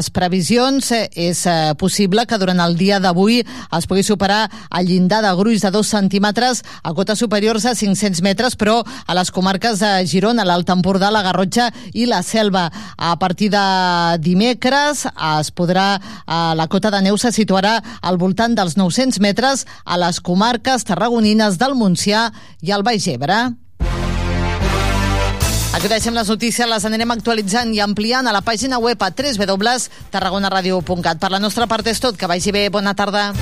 les previsions, és possible que durant el dia d'avui es pugui superar el llindar de gruix de 2 centímetres a cotes superiors a 500 metres, però a les comarques de Girona, l'Alt Empordà, la Garrotxa i la Selva. A partir de dimecres es podrà, la cota de neu se situarà al voltant dels 900 metres a les comarques tarragonines del Montsià i el Baix Ebre. Agradecem les notícies, les anirem actualitzant i ampliant a la pàgina web a www.tarragonaradio.cat. Per la nostra part és tot, que vagi bé, bona tarda.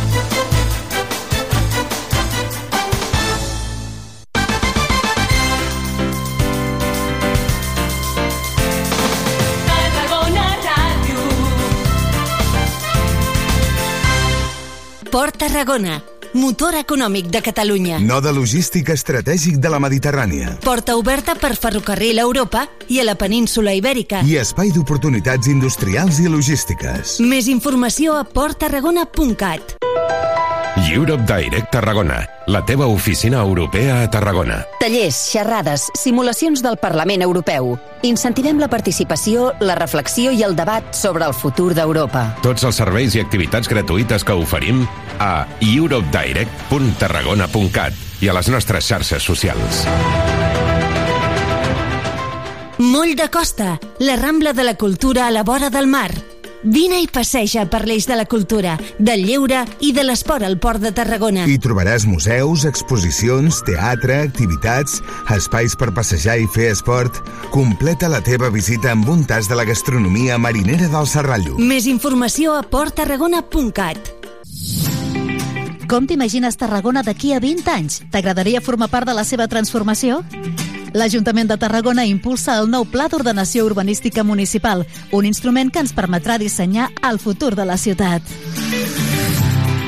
Port Tarragona, motor econòmic de Catalunya. Node logístic estratègic de la Mediterrània. Porta oberta per ferrocarril a Europa i a la península Ibèrica. I espai d'oportunitats industrials i logístiques. Més informació a porttarragona.cat. Europe Direct Tarragona, la teva oficina europea a Tarragona. Tallers, xerrades, simulacions del Parlament Europeu. Incentivem la participació, la reflexió i el debat sobre el futur d'Europa. Tots els serveis i activitats gratuïtes que oferim a europedirect.tarragona.cat i a les nostres xarxes socials. Moll de Costa, la Rambla de la Cultura a la vora del mar. Vine i passeja per l'eix de la cultura, del lleure i de l'esport al Port de Tarragona. Hi trobaràs museus, exposicions, teatre, activitats, espais per passejar i fer esport. Completa la teva visita amb un tas de la gastronomia marinera del Serrallo. Més informació a porttarragona.cat. Com t'imagines Tarragona d'aquí a 20 anys? T'agradaria formar part de la seva transformació? L'Ajuntament de Tarragona impulsa el nou Pla d'Ordenació Urbanística Municipal, un instrument que ens permetrà dissenyar el futur de la ciutat.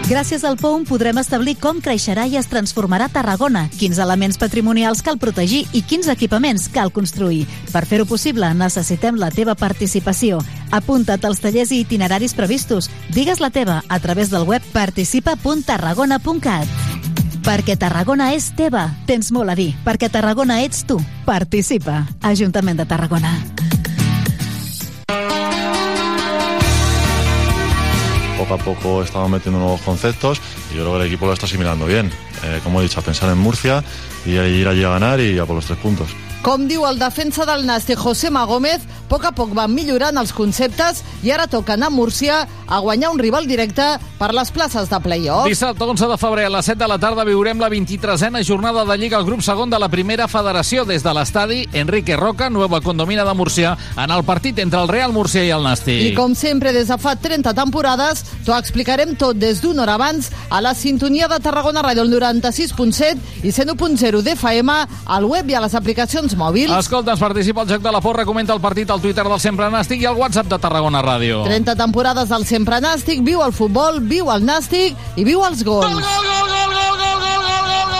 Gràcies al POUM podrem establir com creixerà i es transformarà Tarragona, quins elements patrimonials cal protegir i quins equipaments cal construir. Per fer-ho possible, necessitem la teva participació. Apunta't als tallers i itineraris previstos. Digues la teva a través del web participa.tarragona.cat. Perquè Tarragona és teva, tens molt a dir. Perquè Tarragona ets tu. Participa. Ajuntament de Tarragona. Poco a poco estamos metiendo nuevos conceptos y yo creo que el equipo lo está asimilando bien. Eh, como he dicho, a pensar en Murcia y a ir allí a ganar y a por los tres puntos. Com diu el defensa del Nàstic, José Magómez, a poc a poc van millorant els conceptes i ara toca anar a Múrcia a guanyar un rival directe per les places de play-off. Dissabte 11 de febrer a les 7 de la tarda viurem la 23a jornada de Lliga al grup segon de la primera federació des de l'estadi Enrique Roca, Nueva Condomina de Múrcia, en el partit entre el Real Múrcia i el Nàstic. I com sempre, des de fa 30 temporades, t'ho explicarem tot des d'una hora abans a la sintonia de Tarragona Ràdio, el 96.7 i 101.0 d'FM, al web i a les aplicacions mòbils. Escolta, es participa al Joc de la Porra, comenta el partit al Twitter del Sempre Nàstic i al WhatsApp de Tarragona Ràdio. 30 temporades del Sempre Nàstic, viu el futbol, viu el Nàstic i viu els gols. Gol, gol, gol, gol, gol, gol, gol, gol, gol, gol, gol,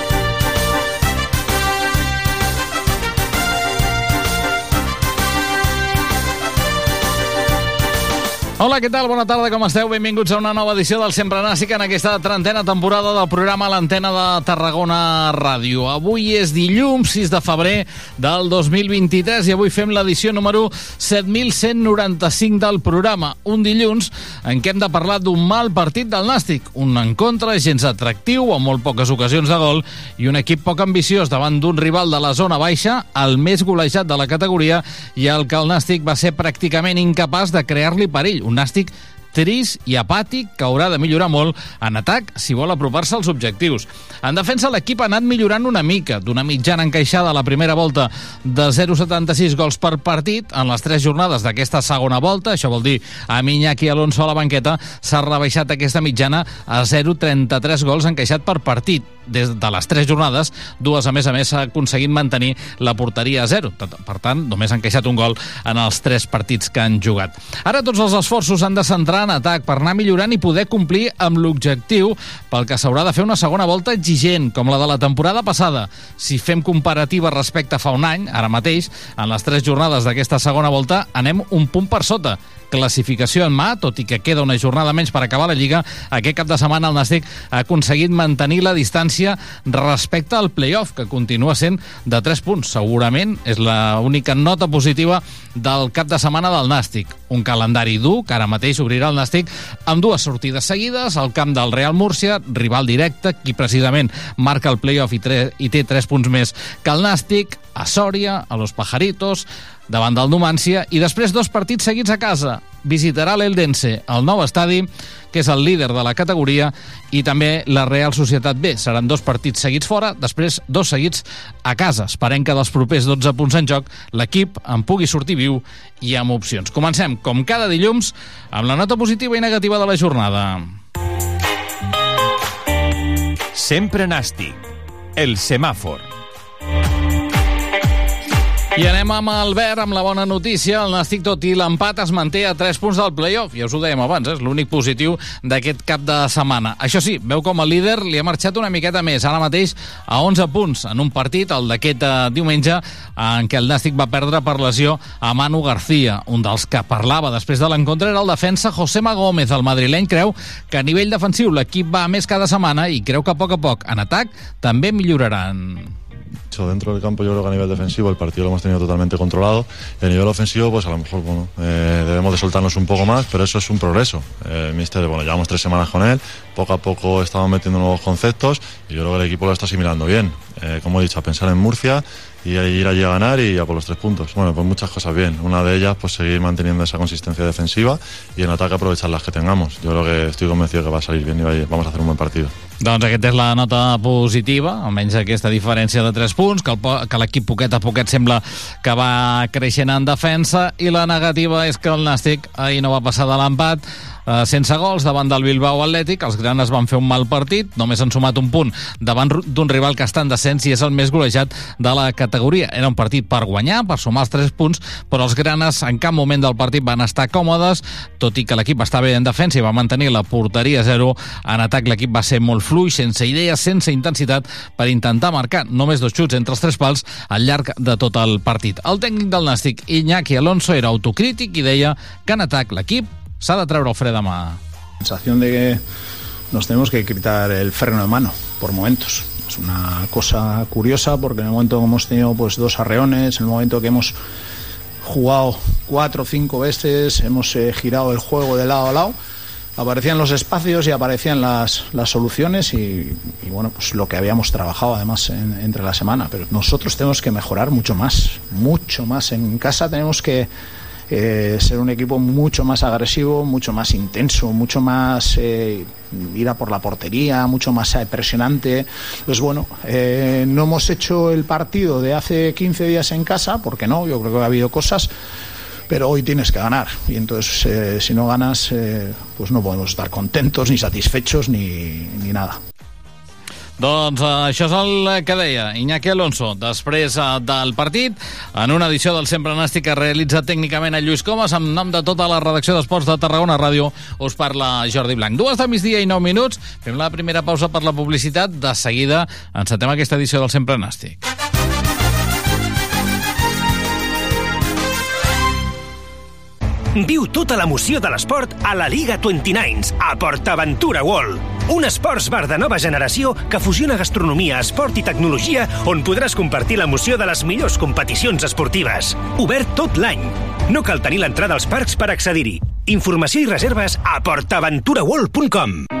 Hola, què tal? Bona tarda, com esteu? Benvinguts a una nova edició del Sempre Nàstic en aquesta trentena temporada del programa L'Antena de Tarragona Ràdio. Avui és dilluns, 6 de febrer del 2023 i avui fem l'edició número 7195 del programa. Un dilluns en què hem de parlar d'un mal partit del Nàstic, un encontre gens atractiu, amb molt poques ocasions de gol i un equip poc ambiciós davant d'un rival de la zona baixa, el més golejat de la categoria i el que el Nàstic va ser pràcticament incapaç de crear-li perill un nàstic trist i apàtic que haurà de millorar molt en atac si vol apropar-se als objectius. En defensa, l'equip ha anat millorant una mica, d'una mitjana encaixada a la primera volta de 0,76 gols per partit en les tres jornades d'aquesta segona volta, això vol dir a Iñaki Alonso a la banqueta, s'ha rebaixat aquesta mitjana a 0,33 gols encaixat per partit. Des de les tres jornades, dues a més a més s'ha aconseguit mantenir la porteria a zero. Per tant, només han queixat un gol en els tres partits que han jugat. Ara tots els esforços han de centrar en atac per anar millorant i poder complir amb l'objectiu pel que s'haurà de fer una segona volta exigent, com la de la temporada passada. Si fem comparativa respecte a fa un any, ara mateix, en les tres jornades d'aquesta segona volta anem un punt per sota classificació en mà, tot i que queda una jornada menys per acabar la Lliga, aquest cap de setmana el Nàstic ha aconseguit mantenir la distància respecte al playoff, que continua sent de 3 punts. Segurament és l'única nota positiva del cap de setmana del Nàstic. Un calendari dur que ara mateix obrirà el Nàstic amb dues sortides seguides al camp del Real Múrcia, rival directe, qui precisament marca el playoff i, i té 3 punts més que el Nàstic, a Sòria, a Los Pajaritos, davant del Numància i després dos partits seguits a casa. Visitarà l'Eldense, el nou estadi, que és el líder de la categoria, i també la Real Societat B. Seran dos partits seguits fora, després dos seguits a casa. Esperem que dels propers 12 punts en joc l'equip en pugui sortir viu i amb opcions. Comencem, com cada dilluns, amb la nota positiva i negativa de la jornada. Sempre nàstic. El semàfor. I anem amb Albert, amb la bona notícia. El Nàstic, tot i l'empat, es manté a 3 punts del playoff. Ja us ho dèiem abans, eh? és l'únic positiu d'aquest cap de setmana. Això sí, veu com el líder li ha marxat una miqueta més. Ara mateix a 11 punts en un partit, el d'aquest eh, diumenge, en què el Nàstic va perdre per lesió a Manu García. Un dels que parlava després de l'encontre era el defensa José Gómez. El madrileny creu que a nivell defensiu l'equip va més cada setmana i creu que a poc a poc en atac també milloraran. Dentro del campo yo creo que a nivel defensivo el partido lo hemos tenido totalmente controlado y a nivel ofensivo pues a lo mejor bueno, eh, debemos de soltarnos un poco más, pero eso es un progreso. Eh, mister, bueno, llevamos tres semanas con él, poco a poco estamos metiendo nuevos conceptos y yo creo que el equipo lo está asimilando bien. Eh, como he dicho, a pensar en Murcia y ir allí a ganar y a por los tres puntos. Bueno, pues muchas cosas bien. Una de ellas, pues seguir manteniendo esa consistencia defensiva y en ataque aprovechar las que tengamos. Yo creo que estoy convencido que va a salir bien y vamos a hacer un buen partido. Doncs aquesta és la nota positiva, almenys aquesta diferència de 3 punts, que, el, que l'equip poquet a poquet sembla que va creixent en defensa, i la negativa és que el Nàstic ahir no va passar de l'empat, eh, sense gols davant del Bilbao Atlètic. Els granes van fer un mal partit, només han sumat un punt davant d'un rival que està en descens i és el més golejat de la categoria. Era un partit per guanyar, per sumar els 3 punts, però els granes en cap moment del partit van estar còmodes, tot i que l'equip estava bé en defensa i va mantenir la porteria 0. En atac l'equip va ser molt fluix, sense idees, sense intensitat, per intentar marcar només dos xuts entre els tres pals al llarg de tot el partit. El tècnic del Nàstic, Iñaki Alonso, era autocrític i deia que en atac l'equip s'ha de treure el fre. Sensación de que nos tenemos que quitar el freno de mano por momentos. Es una cosa curiosa porque en el momento que hemos tenido pues dos arreones, en el momento que hemos jugado cuatro o cinco veces, hemos eh, girado el juego de lado a lado, aparecían los espacios y aparecían las, las soluciones y, bueno, pues lo que habíamos trabajado además en, entre la semana. Pero nosotros tenemos que mejorar mucho más, mucho más. En casa tenemos que eh, ser un equipo mucho más agresivo, mucho más intenso, mucho más eh, ir a por la portería, mucho más presionante. Pues bueno, eh, no hemos hecho el partido de hace 15 días en casa, porque no, yo creo que ha habido cosas pero hoy tienes que ganar y entonces eh, si no ganas eh, pues no podemos estar contentos ni satisfechos ni, ni nada. Doncs uh, això és el que deia Iñaki Alonso després uh, del partit en una edició del Sempre Nàstic que realitza tècnicament a Lluís Comas en nom de tota la redacció d'Esports de Tarragona Ràdio us parla Jordi Blanc. Dues de migdia i nou minuts fem la primera pausa per la publicitat de seguida encetem aquesta edició del Sempre Nàstic. Viu tota l'emoció de l'esport a la Liga 29 a PortAventura World. Un esports bar de nova generació que fusiona gastronomia, esport i tecnologia on podràs compartir l'emoció de les millors competicions esportives. Obert tot l'any. No cal tenir l'entrada als parcs per accedir-hi. Informació i reserves a portaventuraworld.com.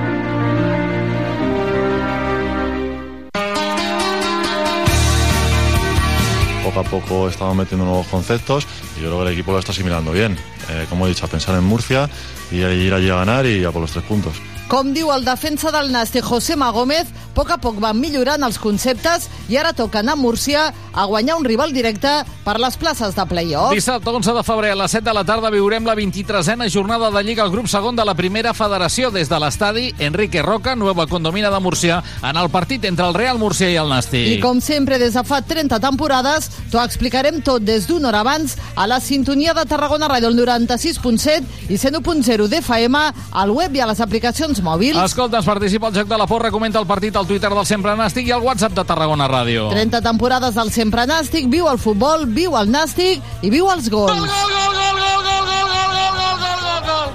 A poco estamos metiendo nuevos conceptos y yo creo que el equipo lo está asimilando bien. Eh, como he dicho, a pensar en Murcia y ir allí a ganar y a por los tres puntos. Com diu el defensa del Nàstic, José Magómez, a poc a poc van millorant els conceptes i ara toca anar a Múrcia a guanyar un rival directe per les places de play-off. Dissabte 11 de febrer a les 7 de la tarda viurem la 23a jornada de Lliga al grup segon de la primera federació des de l'estadi Enrique Roca, Nueva Condomina de Múrcia, en el partit entre el Real Múrcia i el Nàstic. I com sempre, des de fa 30 temporades, t'ho explicarem tot des d'una hora abans a la sintonia de Tarragona Ràdio, el 96.7 i 101.0 d'FM, al web i a les aplicacions mòbils. Escolta, es participa al Joc de la Porra, comenta el partit al Twitter del Sempre Nàstic i al WhatsApp de Tarragona Ràdio. 30 temporades del Sempre Nàstic, viu el futbol, viu el Nàstic i viu els gols. Gol, gol, gol, gol, gol, gol, gol, gol, gol, gol, gol, gol.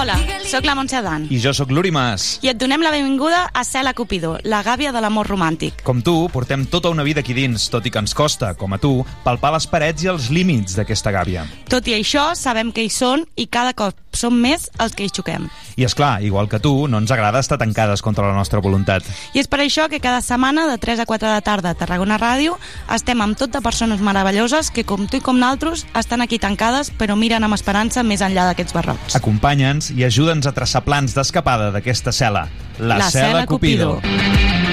Hola, sóc la Montse Adan. I jo sóc l'Uri Mas. I et donem la benvinguda a Cela Cupidó, la gàbia de l'amor romàntic. Com tu, portem tota una vida aquí dins, tot i que ens costa, com a tu, palpar les parets i els límits d'aquesta gàbia. Tot i això, sabem que hi són i cada cop som més els que hi xoquem. I és clar, igual que tu, no ens agrada estar tancades contra la nostra voluntat. I és per això que cada setmana, de 3 a 4 de tarda a Tarragona Ràdio, estem amb tot de persones meravelloses que, com tu i com naltros, estan aquí tancades, però miren amb esperança més enllà d'aquests barrocs. Acompanya'ns i ajuda'ns a traçar plans d'escapada d'aquesta cel·la. La, La cel·la Cupido. Touching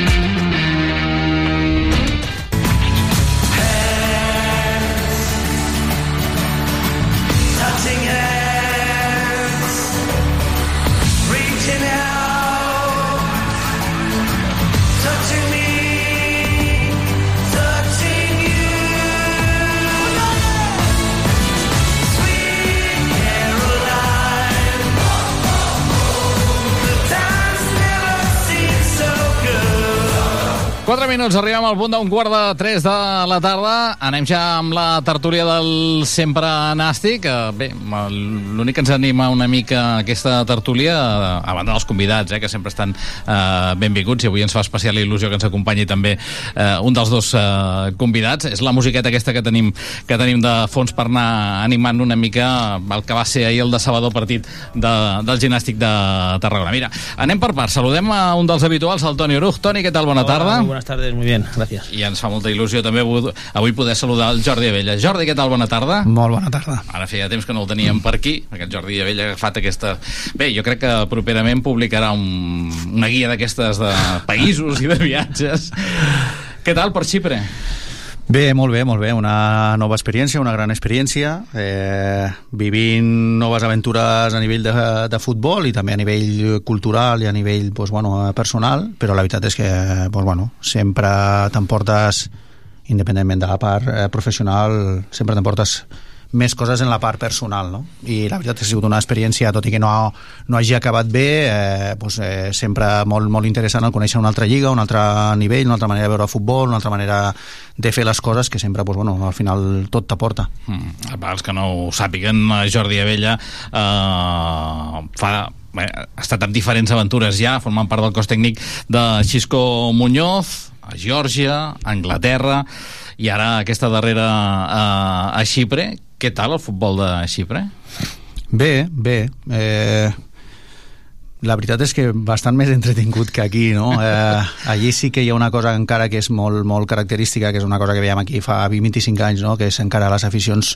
4 minuts, arribem al punt d'un quart de 3 de la tarda. Anem ja amb la tertúlia del Sempre Nàstic. Eh, Bé, l'únic que ens anima una mica aquesta tertúlia, eh, a banda dels convidats, eh, que sempre estan eh, benvinguts, i avui ens fa especial il·lusió que ens acompanyi també eh, un dels dos eh, convidats, és la musiqueta aquesta que tenim, que tenim de fons per anar animant una mica el que va ser ahir el decebedor partit de, del gimnàstic de Tarragona. Mira, anem per part. Saludem a un dels habituals, el Toni Oruj. Toni, què tal? Bona Hola, tarda. buenas tardes, muy bien, gracias. I ens fa molta il·lusió també avui, poder saludar el Jordi Abella. Jordi, què tal? Bona tarda. Molt bona tarda. Ara feia temps que no el teníem per aquí, perquè el Jordi Abella ha agafat aquesta... Bé, jo crec que properament publicarà un, una guia d'aquestes de països i de viatges. Què tal per Xipre? Bé, molt bé, molt bé. Una nova experiència, una gran experiència, eh, vivint noves aventures a nivell de, de futbol i també a nivell cultural i a nivell pues, bueno, personal, però la veritat és que pues, bueno, sempre t'emportes, independentment de la part eh, professional, sempre t'emportes més coses en la part personal, no? I la veritat és que ha sigut una experiència, tot i que no, no hagi acabat bé, eh, pues, eh, sempre molt, molt interessant el conèixer una altra lliga, un altre nivell, una altra manera de veure futbol, una altra manera de fer les coses que sempre, pues, bueno, al final tot t'aporta. Mm, els que no ho sàpiguen, eh, Jordi Abella eh, fa bé, ha estat amb diferents aventures ja, formant part del cos tècnic de Xisco Muñoz, a Geòrgia, a Anglaterra, i ara aquesta darrera eh, a Xipre. Què tal el futbol de Xipre? Bé, bé. Eh, la veritat és que bastant més entretingut que aquí, no? Eh, allí sí que hi ha una cosa encara que és molt, molt característica, que és una cosa que veiem aquí fa 20-25 anys, no? que és encara les aficions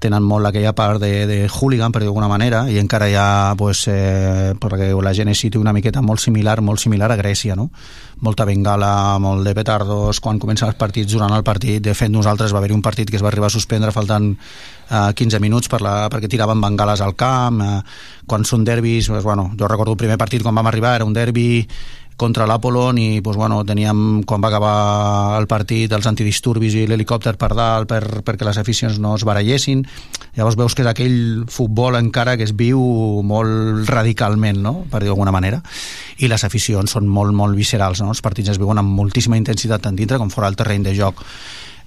tenen molt aquella part de, de hooligan, per dir d'alguna manera, i encara hi ha, pues, eh, perquè la gent situa una miqueta molt similar, molt similar a Grècia, no? Molta bengala, molt de petardos, quan comencen els partits, durant el partit, de fet nosaltres va haver-hi un partit que es va arribar a suspendre faltant eh, 15 minuts per la, perquè tiraven bengales al camp, eh, quan són derbis, pues, bueno, jo recordo el primer partit quan vam arribar, era un derbi contra l'Apolon i pues, bueno, teníem, quan va acabar el partit, els antidisturbis i l'helicòpter per dalt per, perquè les aficions no es barallessin. Llavors veus que és aquell futbol encara que es viu molt radicalment, no? per dir d'alguna manera, i les aficions són molt, molt viscerals. No? Els partits es viuen amb moltíssima intensitat tant dintre com fora del terreny de joc.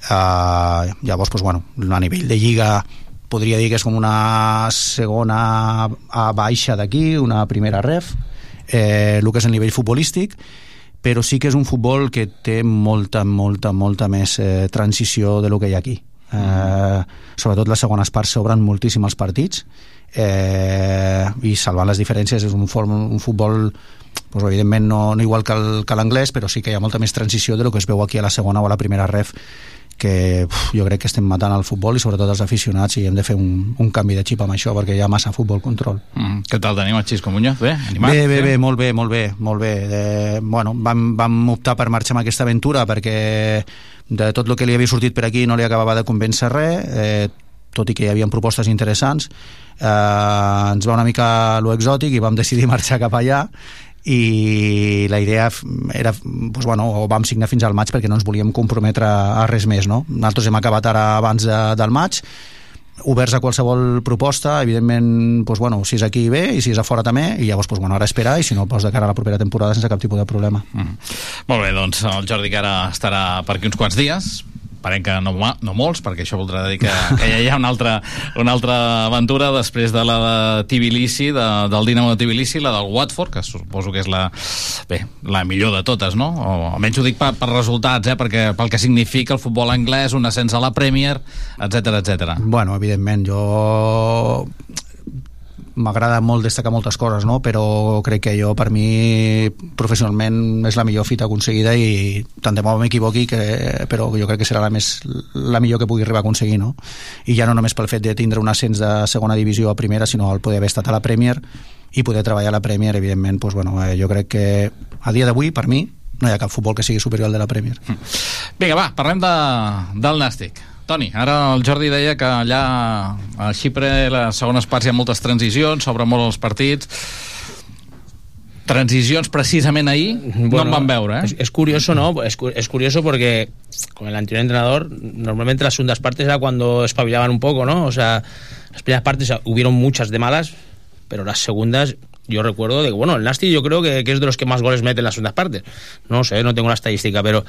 Uh, llavors, pues, bueno, a nivell de lliga podria dir que és com una segona a baixa d'aquí, una primera ref, eh, el que és el nivell futbolístic, però sí que és un futbol que té molta, molta, molta més eh, transició de lo que hi ha aquí. Eh, sobretot les segones parts s'obren moltíssim els partits eh, i salvant les diferències és un, form, un futbol pues, evidentment no, no igual que l'anglès però sí que hi ha molta més transició de lo que es veu aquí a la segona o a la primera ref que uf, jo crec que estem matant el futbol i sobretot els aficionats i hem de fer un, un canvi de xip amb això perquè hi ha massa futbol control Mm, què tal tenim el Xisco Muñoz? Bé, animat? Bé, bé, bé, molt bé, molt bé, molt bé. Eh, bueno, vam, vam optar per marxar amb aquesta aventura perquè de tot el que li havia sortit per aquí no li acabava de convèncer res, eh, tot i que hi havia propostes interessants. Eh, ens va una mica lo exòtic i vam decidir marxar cap allà i la idea era, doncs, bueno, o vam signar fins al maig perquè no ens volíem comprometre a res més, no? Nosaltres hem acabat ara abans de, del maig, oberts a qualsevol proposta, evidentment, doncs, bueno, si és aquí bé i si és a fora també, i llavors doncs, bueno, ara esperar i si no, doncs, de cara a la propera temporada sense cap tipus de problema. Mm. Molt bé, doncs el Jordi que ara estarà per aquí uns quants dies, esperem que no, no molts, perquè això voldrà dir que, que hi ha una altra, una altra aventura després de la de Tbilisi, de, del Dinamo de Tbilisi, la del Watford, que suposo que és la, bé, la millor de totes, no? O almenys ho dic per, per resultats, eh? perquè pel que significa el futbol anglès, un ascens a la Premier, etc etc. Bueno, evidentment, jo m'agrada molt destacar moltes coses, no? però crec que jo, per mi, professionalment, és la millor fita aconseguida i tant de bo m'equivoqui, però jo crec que serà la, més, la millor que pugui arribar a aconseguir. No? I ja no només pel fet de tindre un ascens de segona divisió a primera, sinó el poder haver estat a la Premier i poder treballar a la Premier, evidentment, doncs, bueno, eh, jo crec que a dia d'avui, per mi, no hi ha cap futbol que sigui superior al de la Premier. Vinga, va, parlem de, del Nàstic. Toni, ara el Jordi deia que allà a Xipre, les segones parts hi ha moltes transicions, s'obren molt els partits. Transicions precisament ahir no en van veure, eh? es curioso, ¿no? Es, cu- es curioso porque con el anterior entrenador, normalmente las segundas partes era cuando espabilaban un poco, ¿no? O sea, las primeras partes hubieron muchas de malas, pero las segundas, yo recuerdo de bueno, el Nasty yo creo que, que es de los que más goles mete en las segundas partes. No sé, no tengo la estadística, pero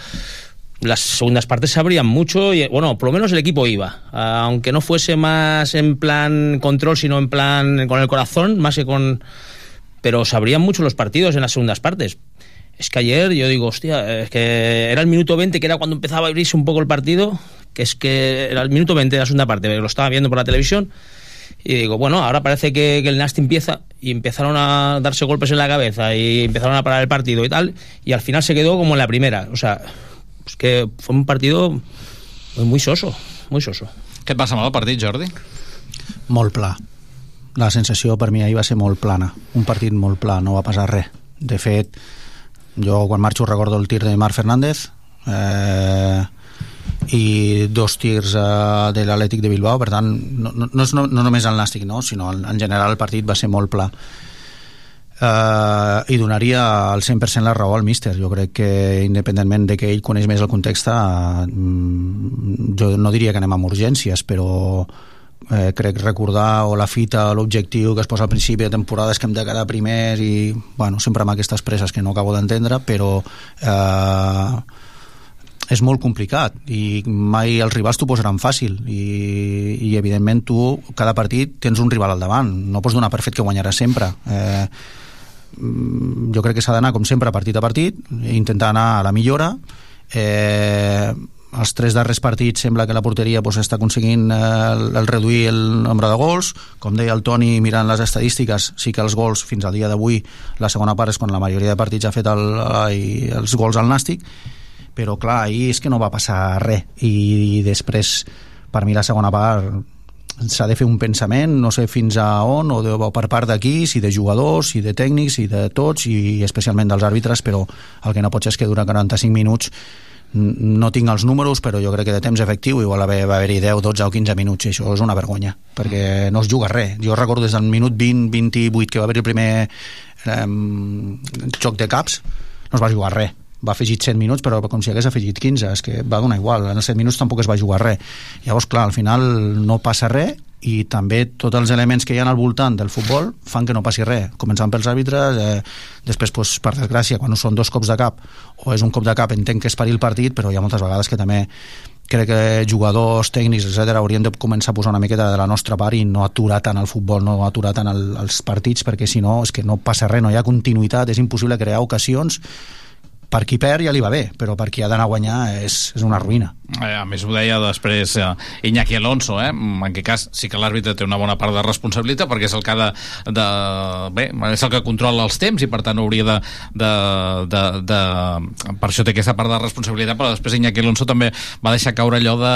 las segundas partes se abrían mucho y, bueno, por lo menos el equipo iba. Aunque no fuese más en plan control, sino en plan con el corazón, más que con... Pero se abrían mucho los partidos en las segundas partes. Es que ayer yo digo, hostia, es que era el minuto 20, que era cuando empezaba a abrirse un poco el partido, que es que era el minuto 20 de la segunda parte, lo estaba viendo por la televisión, y digo, bueno, ahora parece que, que el Nasty empieza, y empezaron a darse golpes en la cabeza, y empezaron a parar el partido y tal, y al final se quedó como en la primera. O sea, es que fue un partido muy, muy soso, muy soso. Què et va semblar el partit, Jordi? molt pla. La sensació per mi ahir va ser molt plana. Un partit molt pla, no va passar res. De fet, jo quan marxo recordo el tir de Marc Fernández eh, i dos tirs eh, de l'Atlètic de Bilbao, per tant, no, no, no és no, no només el Nàstic, no, sinó en, en general el partit va ser molt pla. Uh, i donaria al 100% la raó al míster. Jo crec que independentment de que ell coneix més el context uh, jo no diria que anem amb urgències però eh, crec recordar o la fita l'objectiu que es posa al principi de temporada és que hem de quedar primers i bueno, sempre amb aquestes presses que no acabo d'entendre però eh, és molt complicat i mai els rivals t'ho posaran fàcil. I, i evidentment tu cada partit tens un rival al davant. No pots donar per fet que guanyaràs sempre. Eh, mm, jo crec que s'ha d'anar com sempre partit a partit intentar anar a la millora. Eh, els tres darrers partits sembla que la porteria pues, està aconseguint eh, el, el reduir el nombre de gols. Com deia el Toni mirant les estadístiques sí que els gols fins al dia d'avui la segona part és quan la majoria de partits ha fet el, el, els gols al Nàstic. Però clar, ahir és que no va passar res. I, i després per mi la segona part s'ha de fer un pensament, no sé fins a on o, de, o per part d'aquí, si de jugadors si de tècnics, si de tots i especialment dels àrbitres, però el que no pot ser és que durant 45 minuts no tinc els números, però jo crec que de temps efectiu igual va haver-hi 10, 12 o 15 minuts i això és una vergonya, perquè no es juga res. Jo recordo des del minut 20, 28 que va haver el primer eh, joc de caps no es va jugar res va afegir 100 minuts però com si hagués afegit 15 és que va donar igual, en els 7 minuts tampoc es va jugar res. Llavors clar, al final no passa res i també tots els elements que hi ha al voltant del futbol fan que no passi res. Començant pels àrbitres eh, després, pues, per desgràcia, quan són dos cops de cap o és un cop de cap, entenc que és parir el partit però hi ha moltes vegades que també crec que jugadors, tècnics, etc haurien de començar a posar una miqueta de la nostra part i no aturar tant el futbol, no aturar tant el, els partits perquè si no és que no passa res, no hi ha continuïtat, és impossible crear ocasions per qui perd ja li va bé, però per qui ha d'anar a guanyar és, és una ruïna. Eh, a més ho deia després eh, Iñaki Alonso, eh? en aquest cas sí que l'àrbitre té una bona part de responsabilitat perquè és el que de, de bé, és el que controla els temps i per tant hauria de, de, de, de per això té aquesta part de responsabilitat però després Iñaki Alonso també va deixar caure allò de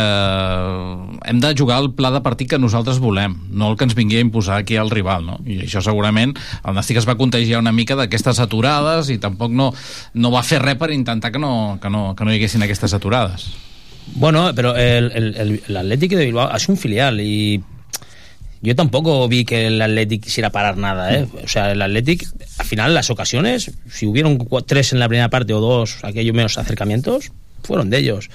eh, hem de jugar el pla de partit que nosaltres volem no el que ens vingui a imposar aquí al rival no? i això segurament el Nàstic es va contagiar una mica d'aquestes aturades i tampoc no, no va fer res per intentar que no, que no, que no hi haguessin aquestes aturades Bueno, pero el, el, el, Atlético de Bilbao es un filial y yo tampoco vi que el Athletic quisiera parar nada, ¿eh? O sea, el Athletic, al final, las ocasiones, si hubieron tres en la primera parte o dos, aquellos menos acercamientos, fueron de ellos.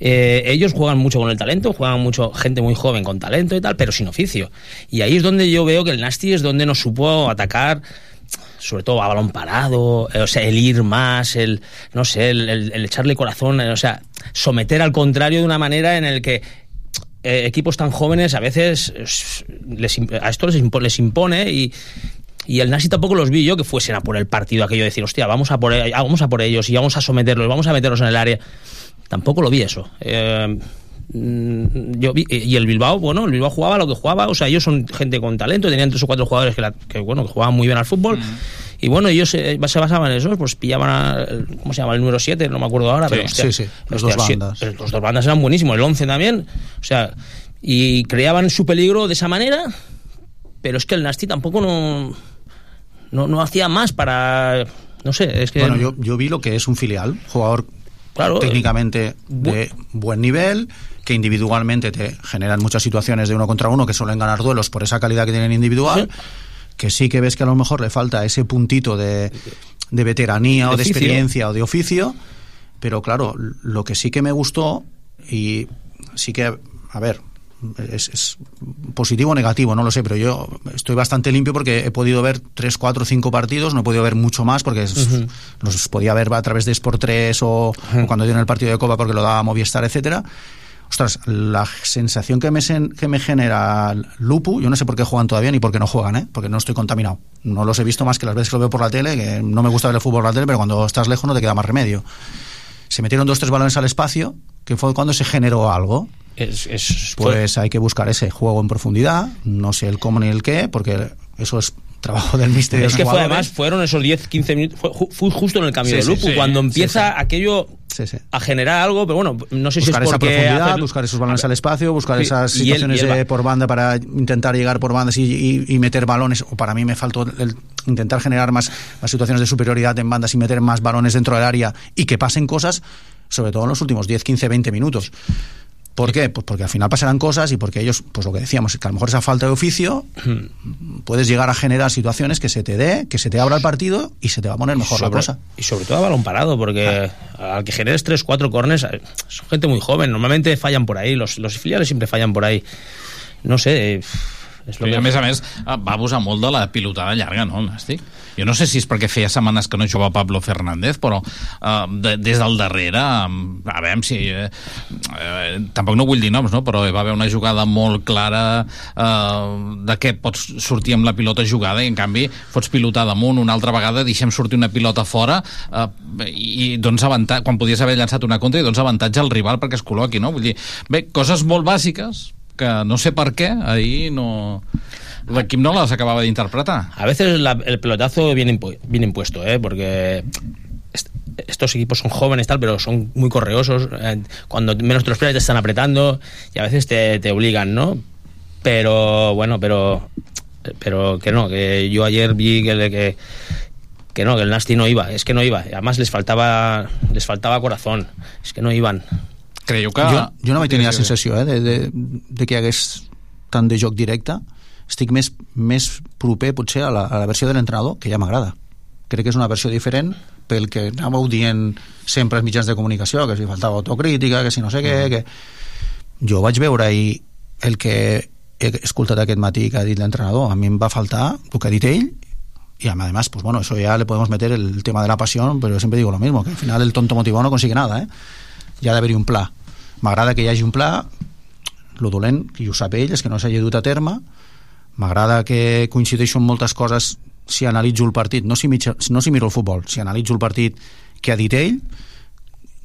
Eh, ellos juegan mucho con el talento, juegan mucho gente muy joven con talento y tal, pero sin oficio. Y ahí es donde yo veo que el Nasty es donde nos supo atacar sobre todo a balón parado, eh, o sea, el ir más, el, no sé, el, el- el echarle corazón, eh, o sea, someter al contrario de una manera en el que eh, equipos tan jóvenes a veces es, les, a esto les, les impone y, y el Nasi tampoco los vi yo que fuesen a por el partido aquello de decir, hostia, vamos a por, e- vamos a por ellos y vamos a someterlos, vamos a meterlos en el área. Tampoco lo vi eso. Eh, mm, yo y el Bilbao, bueno, el Bilbao jugaba lo que jugaba, o sea, ellos son gente con talento, tenían tres o cuatro jugadores que, la- que, bueno, que jugaban muy bien al fútbol. Y bueno, ellos eh, se basaban en eso, pues pillaban a, ¿cómo se llama? El número 7, no me acuerdo ahora, Sí, pero hostia, sí, sí, los hostia, dos sí, bandas. pero los dos bandas eran buenísimos, el 11 también, o sea, y creaban su peligro de esa manera, pero es que el Nasty tampoco no, no, no hacía más para, no sé, es que... Bueno, yo, yo vi lo que es un filial, jugador Claro, técnicamente de buen nivel, que individualmente te generan muchas situaciones de uno contra uno que suelen ganar duelos por esa calidad que tienen individual, que sí que ves que a lo mejor le falta ese puntito de, de veteranía De o de oficio. experiencia o de oficio, pero claro, lo que sí que me gustó y sí que, a ver, es, es positivo o negativo, no lo sé, pero yo estoy bastante limpio porque he podido ver 3, 4, 5 partidos, no he podido ver mucho más porque Ujú. los podía ver a través de Sport 3 o, o cuando dieron el partido de Copa porque lo daba Movistar, etcétera. Ostras, la sensación que me, sen- que me genera Lupu, yo no sé por qué juegan todavía ni por qué no juegan, ¿eh? porque no estoy contaminado. No los he visto más que las veces que lo veo por la tele, que no me gusta ver el fútbol por la tele, pero cuando estás lejos no te queda más remedio. Se metieron dos, tres balones al espacio, que fue cuando se generó algo. Es, es- Pues hay que buscar ese juego en profundidad, no sé el cómo ni el qué, porque eso es trabajo del mister. y de Es que fue además, fueron esos 10, 15 minutos, fue, ju- fue justo en el cambio Sí, de Lupu, sí, cuando sí, empieza sí. a generar algo, pero bueno, no sé buscar si es esa porque profundidad, hacer- buscar esos balones al espacio, buscar esas él- situaciones él de por banda para intentar llegar por bandas y, y- y meter balones. O para mí me faltó el intentar generar más, más situaciones de superioridad en bandas y meter más balones dentro del área y que pasen cosas, sobre todo en los últimos 10, 15, 20 minutos. ¿Por qué? Pues porque al final pasarán cosas y porque ellos, pues lo que decíamos, que a lo mejor esa falta de oficio puedes llegar a generar situaciones que se te dé, que se te abra el partido y se te va a poner mejor la cosa. Y sobre todo a balón parado, porque al que generes 3, 4 corners, eh, son gente muy joven, normalmente fallan por ahí, los, los filiales siempre fallan por ahí. No sé, eh, és I a més a més eh, va abusar molt de la pilotada llarga, no, el Nàstic? Jo no sé si és perquè feia setmanes que no jugava Pablo Fernández, però eh, de, des del darrere, eh, a veure si... Eh, eh, tampoc no vull dir noms, no? però hi va haver una jugada molt clara eh, de que pots sortir amb la pilota jugada i en canvi fots pilotar damunt una altra vegada, deixem sortir una pilota fora eh, i doncs avantatge, quan podies haver llançat una contra i doncs avantatge al rival perquè es col·loqui, no? Vull dir, bé, coses molt bàsiques que no sé per què ahir no... L'equip no les acabava d'interpretar. A veces la- el pelotazo viene, impu- viene impuesto, ¿eh? porque est- estos equipos son jóvenes tal, pero son muy correosos. eh, Cuando menos te lo esperas te están apretando y a veces te, te obligan, ¿no? Pero bueno, pero pero que no, que yo ayer vi que, que que no, que el Nasty no iba, es que no iba. Además les faltaba les faltaba corazón, es que no iban. Creieu que... Jo, jo no vaig tenir la sensació eh, de, de, de que hi hagués tant de joc directe. Estic més, més proper, potser, a la, a la versió de l'entrenador, que ja m'agrada. Crec que és una versió diferent pel que anàveu dient sempre als mitjans de comunicació, que si faltava autocrítica, que si no sé què... Que... Jo vaig veure ahir el que he escoltat aquest matí que ha dit l'entrenador. A mi em va faltar el que ha dit ell y además, pues bueno, eso ya le podemos meter el tema de la pasión, pero yo siempre digo lo mismo, que al final el tonto motivado no consigue nada, ¿eh? Hi ha d'haver-hi un pla. M'agrada que hi hagi un pla, lo dolent, i ho sap ell, és que no s'hagi dut a terme, m'agrada que coincideixo en moltes coses si analitzo el partit, no si, mitja, no si miro el futbol, si analitzo el partit que ha dit ell,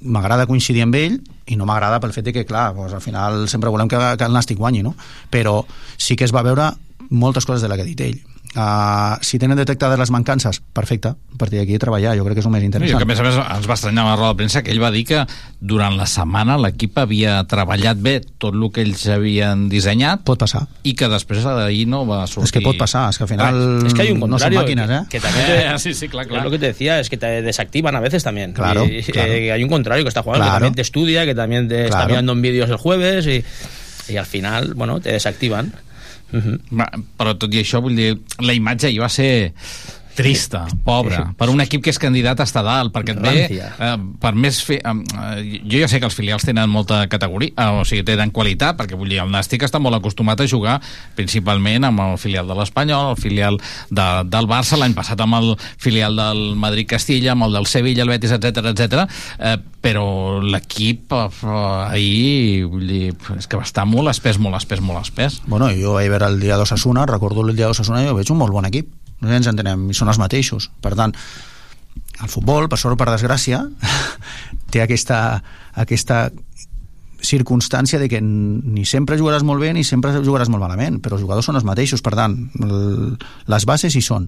m'agrada coincidir amb ell, i no m'agrada pel fet de que, clar, doncs, al final sempre volem que, que el Nàstic guanyi, no? Però sí que es va veure moltes coses de la que ha dit ell. Uh, si tenen detectades les mancances, perfecte, a partir d'aquí treballar, jo crec que és el més I interessant. que, a més a més, ens va estranyar a la roda de premsa que ell va dir que durant la setmana l'equip havia treballat bé tot el que ells havien dissenyat. Pot passar. I que després d'ahir no va sortir... És que pot passar, és que al final Ah, es que hay un no són contrario màquines, eh? que, que también te- Eh, sí, sí, claro. es lo que te decía es que te desactivan a veces también Claro, y, claro. eh, hay un contrario que está jugando Claro. que también te estudia que también te está Claro. mirando en vídeos el jueves y, y al final bueno te desactivan Ujú. Va, però tot i això, vull dir, la imatge hi va ser trista, pobra, per un equip que és candidat a estar dalt, perquè et ve, eh, per més fer, eh, jo ja sé que els filials tenen molta categoria, eh, o sigui, tenen qualitat, perquè vull dir, el Nàstic està molt acostumat a jugar principalment amb el filial de l'Espanyol, el filial de, del Barça, l'any passat amb el filial del Madrid-Castilla, amb el del Sevilla, el Betis, etc etc. Eh, però l'equip eh, ahir, vull dir, és que va estar molt espès, molt espès, molt espès. Bueno, jo vaig veure el dia d'Ossassuna, recordo el dia d'Ossassuna i jo veig un molt bon equip. No ens entenem, i són els mateixos. Per tant, el futbol, per sort o per desgràcia, té aquesta, aquesta circumstància de que ni sempre jugaràs molt bé ni sempre jugaràs molt malament, però els jugadors són els mateixos, per tant, les bases hi són.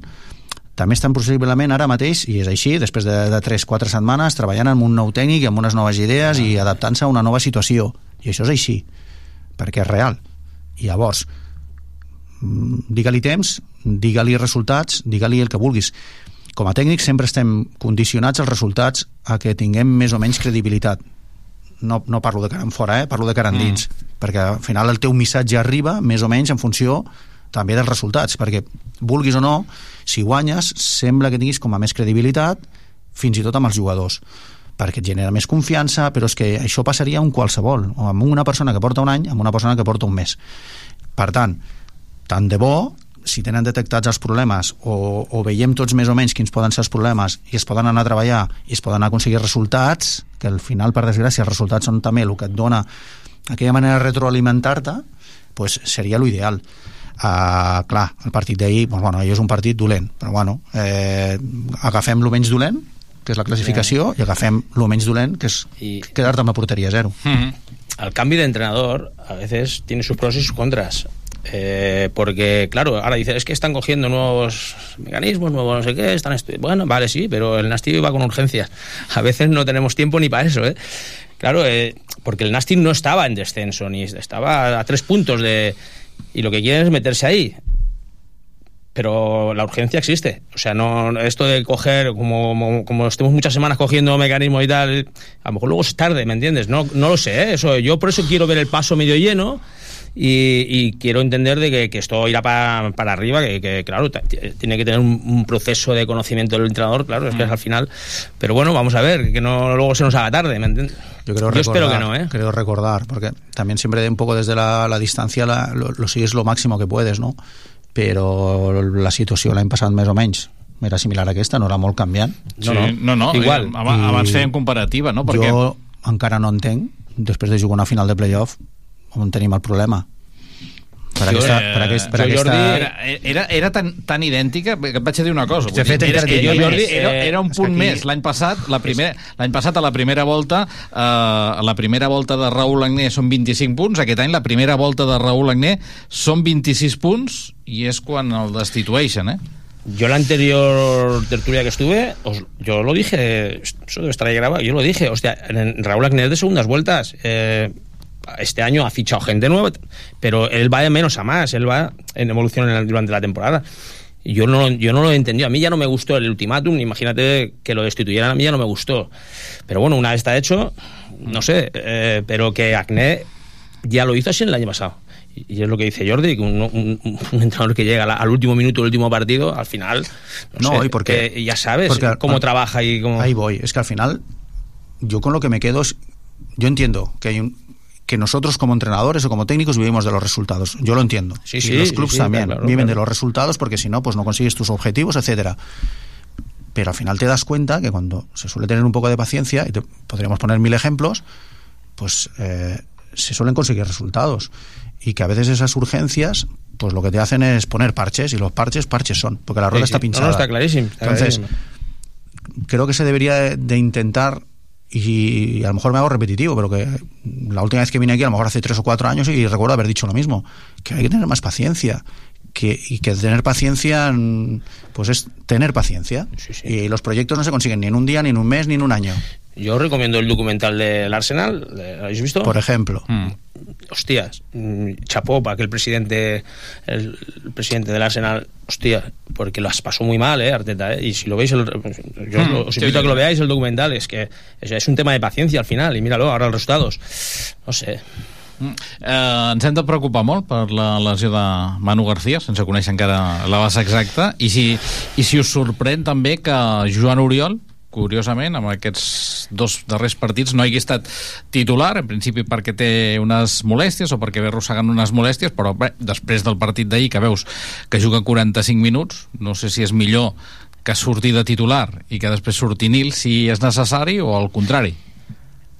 També estan possiblement ara mateix, i és així, després de, de 3-4 setmanes, treballant amb un nou tècnic amb unes noves idees i adaptant-se a una nova situació. I això és així, perquè és real. I llavors, digue-li temps, digue-li resultats, digue-li el que vulguis. Com a tècnic sempre estem condicionats als resultats a que tinguem més o menys credibilitat. No, no parlo de cara en fora, eh? parlo de cara endins, mm. perquè al final el teu missatge arriba més o menys en funció també dels resultats, perquè vulguis o no, si guanyes, sembla que tinguis com a més credibilitat, fins i tot amb els jugadors perquè et genera més confiança, però és que això passaria amb qualsevol, o amb una persona que porta un any, amb una persona que porta un mes. Per tant, tant de bo, si tenen detectats els problemes o, o veiem tots més o menys quins poden ser els problemes i es poden anar a treballar i es poden aconseguir resultats, que al final, per desgràcia, els resultats són també el que et dona aquella manera de retroalimentar-te, pues seria l'ideal. Uh, clar, el partit d'ahir, doncs, bueno, ahir és un partit dolent, però bueno, eh, agafem lo menys dolent, que és la classificació, i agafem lo menys dolent, que és I- quedar-te amb la porteria zero. al cambio de entrenador a veces tiene sus pros y sus contras. Eh, porque, claro, ahora dices, es que están cogiendo nuevos mecanismos, nuevos no sé qué, están Bueno, vale, sí, pero el Nasty va con urgencias. A veces no tenemos tiempo ni para eso, ¿eh? Claro, eh, porque el Nasty no estaba en descenso, ni estaba a tres puntos de... Y lo que quieren es meterse ahí. Pero la urgencia existe. O sea, no esto de coger, como, como, como estemos muchas semanas cogiendo mecanismos y tal, a lo mejor luego es tarde, ¿me entiendes? No, no lo sé, ¿eh? eso, yo por eso quiero ver el paso medio lleno y, y quiero entender de que, que esto irá para, para arriba, que, que, claro, tiene que tener un, un proceso de conocimiento del entrenador, claro, es que es al final. Pero bueno, vamos a ver, que no luego se nos haga tarde, ¿me entiendes? Yo, creo Yo espero recordar, que no, ¿eh? Creo recordar, porque también siempre de un poco desde la, la distancia la, lo, lo sigues lo máximo que puedes, no? Però la situació l'any passat més o menys era similar a aquesta, no era molt canviant. No, no. Sí, no, no, Igual. eh, abans- abans fèiem comparativa, no? Perquè- Jo encara no entenc, després de jugar una final de playoff, on tenim el problema. Per Jo, aquesta, eh, per aquest, per jo, aquesta... Jordi, era, era, era tan, tan idèntica que et vaig dir una cosa. De vull fet, dir, era, era, Jordi, era, Eh, era un punt aquí- més. L'any passat, la primer, l'any passat a la primera volta, eh, a la primera volta de Raül Agné són 25 punts, aquest any la primera volta de Raül Agné són 26 punts i és quan el destitueixen, eh? Yo la anterior tertulia que estuve, os- yo lo dije, eso debe estar ahí grabado, yo lo dije, hostia, en Raúl Agnes de segundas vueltas, eh, este año ha fichado gente nueva, pero él va de menos a más, él va en evolución en durante la temporada. Yo no, yo no lo he entendido, a mí ya no me gustó el ultimátum, imagínate que lo destituyeran, a mí ya no me gustó. Pero bueno, una vez está hecho, no sé, eh, pero que Acné ya lo hizo así el año pasado. Y es lo que dice Jordi, que un, un- un entrenador que llega al, al último minuto del último partido, al final, no, No, sé, y porque- eh, ya sabes porque- cómo trabaja y cómo... Ahí voy. Es que al final, yo con lo que me quedo es. Yo entiendo que hay un que nosotros como entrenadores o como técnicos vivimos de los resultados. Yo lo entiendo. Sí, y sí, los sí, también claro, viven claro. de los resultados porque si no, pues no consigues tus objetivos, etcétera. Pero al final te das cuenta que cuando se suele tener un poco de paciencia, y te- podríamos poner mil ejemplos, pues eh, se suelen conseguir resultados. Y que a veces esas urgencias, pues lo que te hacen es poner parches, y los parches, parches son, porque la rueda está No, no, pinchada. está clarísimo, está Entonces, clarísimo. creo que se debería de, de intentar y, a lo mejor me hago repetitivo, pero que la última vez que vine aquí, a lo mejor hace tres o cuatro años, y recuerdo haber dicho lo mismo, que hay que tener más paciencia. Que, y que tener paciencia pues es tener paciencia y los proyectos no se consiguen ni en un día ni en un mes ni en un año Yo recomiendo el documental del Arsenal, ¿lo habéis visto? por ejemplo Hostias, mm, chapó para que el presidente, el, el presidente del Arsenal, hostia, porque las pasó muy mal, ¿eh, Arteta? ¿eh? Y si lo veis, el, yo os, lo- os Sí, invito a sí, que lo veáis, el documental, es que es, es un tema de paciencia al final, y míralo, ahora los resultados. No sé. Eh, ens hem de preocupar molt per la lesió de Manu García, sense conèixer encara la base exacta, i si, i si us sorprèn també que Joan Oriol, curiosament, amb aquests dos darrers partits no hagi estat titular, en principi perquè té unes molèsties o perquè ve arrossegant unes molèsties, però bé, després del partit d'ahir que veus que juga 45 minuts, no sé si és millor que surti de titular i que després surti nil si és necessari o al contrari.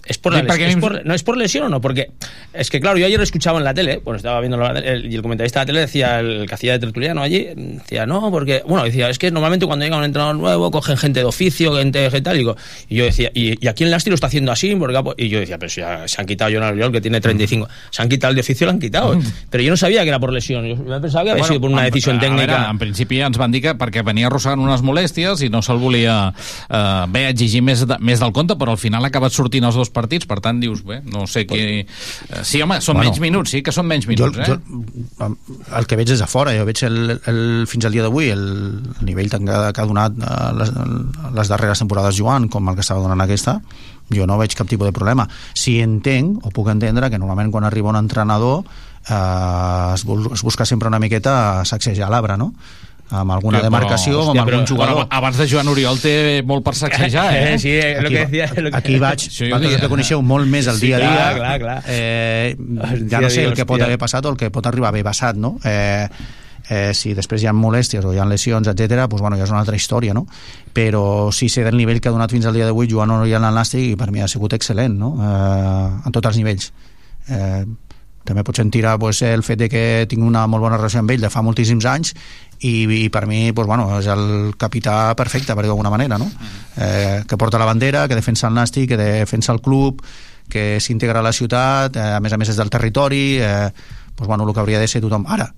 ¿Es por, la les- es por- ¿No es por lesión o no? Porque es que, claro, yo ayer lo escuchaba en la tele, bueno, estaba viendo la tele, el- y el comentarista de la tele decía, el que hacía de tertuliano allí, decía, no, porque, bueno, decía, es que normalmente cuando llega un entrenador nuevo, cogen gente de oficio, gente de tal, y, digo, y yo decía, y, y aquí en Lasti lo está haciendo así, porque, y yo decía, pero si ya se han quitado a John Oriol, que tiene 35, se han quitado el de oficio, lo han quitado. Pero yo no sabía que era por lesión, yo me pensaba que había sido por una en- decisión a técnica. Veure, en principi ens van dir que perquè venia arrossegant unes molèsties i no se'l volia eh, bé exigir més, de, més del compte, però al final ha acabat sortint els dos partits, per tant dius, bé, no sé qui... Eh, sí, home, són Bueno, menys minuts, sí que són menys jo, minuts, jo, eh? el que veig des de fora, jo veig el, el, fins al dia d'avui el, el nivell que, que ha donat eh, les, les darreres temporades Joan com el que estava donant aquesta jo no veig cap tipus de problema si entenc o puc entendre que normalment quan arriba un entrenador eh, es, es busca sempre una miqueta sacsejar l'arbre no? Amb alguna Sí, però, demarcació hòstia, amb algun però- jugador però abans de Joan Oriol té molt per sacsejar, eh? Sí, eh, lo Aquí que decía... lo que- aquí vaig, jo vosaltres que coneixeu molt més el Sí, dia a dia clar, clar, clar. Eh, ja no sé el que pot haver passat o el que pot arribar a haver passat no? eh, eh, si després hi ha molèsties o hi ha lesions, etc, doncs, bueno, ja és una altra història no? però sí sé del nivell que ha donat fins al dia d'avui Joan Oriol al Nàstic i per mi ha sigut excel·lent no? eh, en tots els nivells eh, també pot sentir pues, el fet de que tinc una molt bona relació amb ell de fa moltíssims anys i, i per mi pues, bueno, és el capità perfecte, per dir d'alguna manera no? eh, que porta la bandera, que defensa el Nàstic que defensa el club que s'integra a la ciutat, eh, a més a més és del territori eh, pues, bueno, el que hauria de ser tothom ara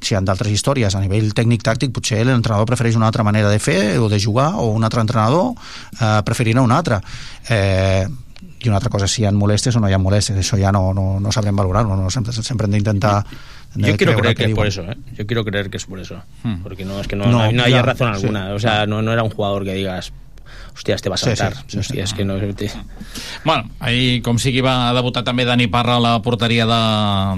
si hi ha d'altres històries a nivell tècnic-tàctic potser l'entrenador prefereix una altra manera de fer o de jugar o un altre entrenador eh, preferirà una altra eh, i una altra cosa si hi ha molèsties o no hi ha molèsties això ja no, no, no sabrem valorar-ho no? sempre, sempre hem d'intentar Yo quiero creer que es diuen. por eso, ¿eh? Yo quiero creer que es por eso. Hmm. Porque no, es que no, No, no, hay- no hay ya, razón sí. alguna. O sea, no, no era un jugador que digas, hostia, este va a Sí, sí, saltar. sí, Hostia, es que no... te- Bueno, ahir, com sigui, va debutar també Dani Parra a la porteria de,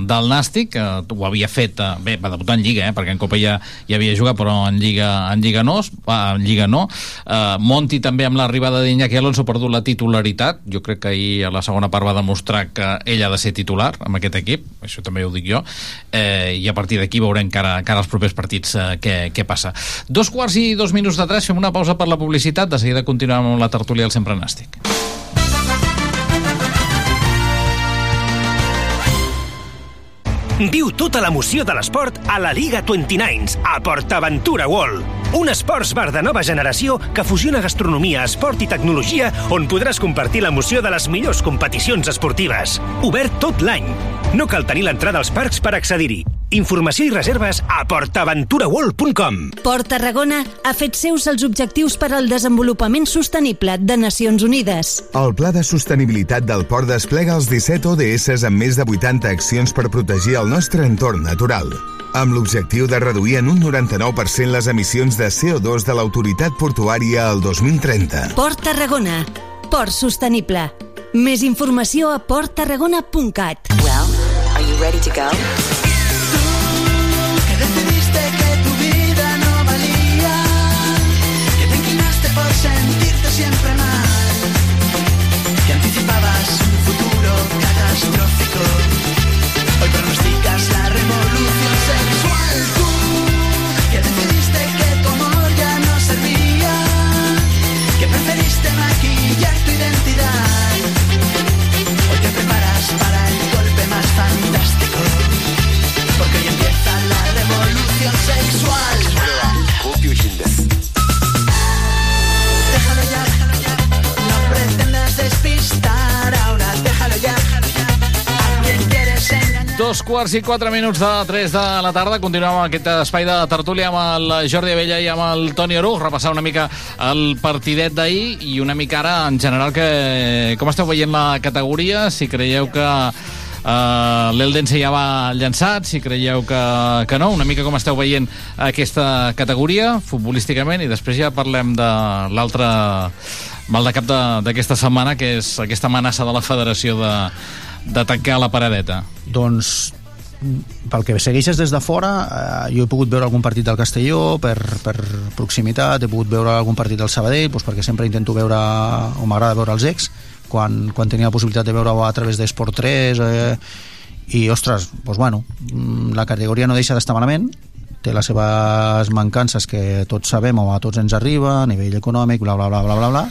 del Nàstic, que ho havia fet, eh, bé, va debutar en Lliga, eh, perquè en Copa ja, ja havia jugat, però en Lliga, en Lliga no, va, en Lliga no. Uh, Monti també amb l'arribada d'Iñaki Alonso ha perdut la titularitat, jo crec que ahir a la segona part va demostrar que ell ha de ser titular amb aquest equip, això també ho dic jo, eh, i a partir d'aquí veurem cara, cara als propers partits eh, què, què passa. Dos quarts i dos minuts de tres, fem una pausa per la publicitat, de seguida continuem amb la tertúlia del Sempre Nàstic. Viu tota l'emoció de l'esport a la Liga 29 a PortAventura World. Un esports bar de nova generació que fusiona gastronomia, esport i tecnologia on podràs compartir l'emoció de les millors competicions esportives. Obert tot l'any. No cal tenir l'entrada als parcs per accedir-hi. Informació i reserves a portaventuraworld.com Port Tarragona ha fet seus els objectius per al desenvolupament sostenible de Nacions Unides. El Pla de Sostenibilitat del Port desplega els 17 ODS amb més de 80 accions per protegir el nostre entorn natural, amb l'objectiu de reduir en un 99% les emissions de CO2 de l'autoritat portuària al 2030. Port Tarragona. Port sostenible. Més informació a porttarragona.cat. Well, are you ready to go? Dos quarts i quatre minuts de 3 de la tarda. Continuem amb aquest espai de tertúlia amb el Jordi Abella i amb el Toni Aruj, repassar una mica el partidet d'ahir i una mica ara, en general, que com esteu veient la categoria, si creieu que Uh, l'Eldense ja va llançat, si creieu que, que no, una mica com esteu veient aquesta categoria futbolísticament i després ja parlem de l'altre mal de cap d'aquesta setmana que és aquesta amenaça de la federació de, de tancar la paradeta. Doncs pel que segueixes des de fora eh, jo he pogut veure algun partit del Castelló per, per proximitat, he pogut veure algun partit del Sabadell doncs perquè sempre intento veure o m'agrada veure els ex quan, quan tenia la possibilitat de veure-ho a través d'Esport 3 eh, i ostres, doncs bueno mm, la categoria no deixa d'estar malament té les seves mancances que tots sabem o a tots ens arriba a nivell econòmic, bla bla bla bla bla, bla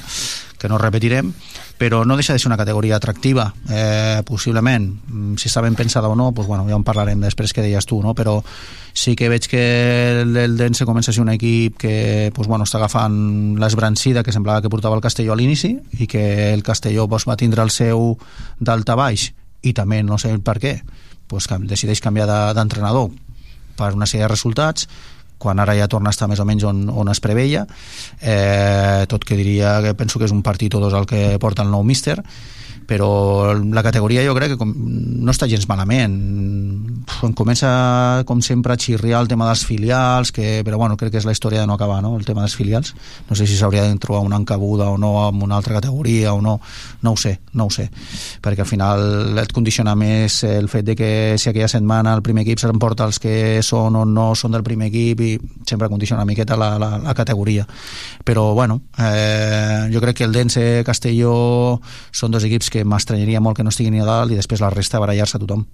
que no repetirem però no deixa de ser una categoria atractiva eh, possiblement, Mm, si està ben pensada o no doncs bueno, ja en parlarem després que deies tu no? però sí que veig que el, el Dense comença a ser un equip que doncs, bueno, està agafant l'esbrancida que semblava que portava el Castelló a l'inici i que el Castelló doncs, va tindre el seu d'alta baix. I també no sé per què doncs, decideix canviar de- d'entrenador per una sèrie de resultats quan ara ja torna a estar més o menys on, on es preveia. Eh, tot que diria que penso que és un partit o dos el que porta el nou míster però la categoria jo crec que com, no està gens malament. Em comença com sempre a xirriar el tema dels filials que, però bueno, crec que és la història de no acabar no? el tema dels filials, no sé si s'hauria de trobar una encabuda o no amb una altra categoria o no, no ho sé, no ho sé. Perquè al final et condiciona més el fet de que si aquella setmana el primer equip s'emporta els que són o no són del primer equip i sempre condiciona una miqueta la, la, la categoria. Però bueno eh, jo crec que el Dense Castelló són dos equips que m'estranyaria molt que no estiguin a dalt i després la resta barallar-se a tothom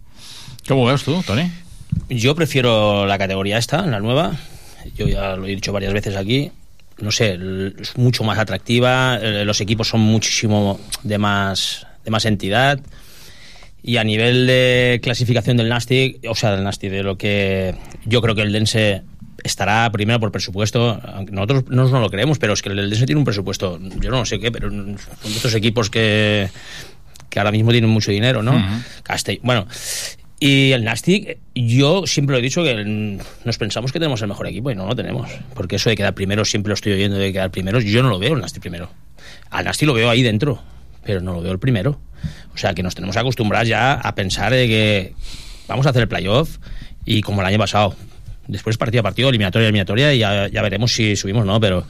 ¿Cómo ves tú, Tony? Yo prefiero la categoría esta, la nueva. Yo ya lo he dicho varias veces aquí. No sé, es mucho más atractiva. eh, Los equipos son muchísimo de más, de más entidad. Y a nivel de clasificación del Nastic, o sea, del Nastic, de lo que yo creo que el Dense estará primero por presupuesto. aunque Nosotros no nos lo creemos, pero es que el Dense tiene un presupuesto, yo no sé qué, pero son de estos equipos que, que ahora mismo tienen mucho dinero, ¿no? Ujú. Castell- bueno, y el Nastic, yo siempre lo he dicho que el- nos pensamos que tenemos el mejor equipo y no lo tenemos. Porque eso de quedar primero, siempre lo estoy oyendo de quedar primero, yo no lo veo el Nastic primero. Al Nastic lo veo ahí dentro, pero no lo veo el primero. O sea que nos tenemos acostumbrados ya a pensar de que vamos a hacer el playoff y como el año pasado, después partido a partido, eliminatoria a eliminatoria y ya, ya veremos si subimos o no, pero,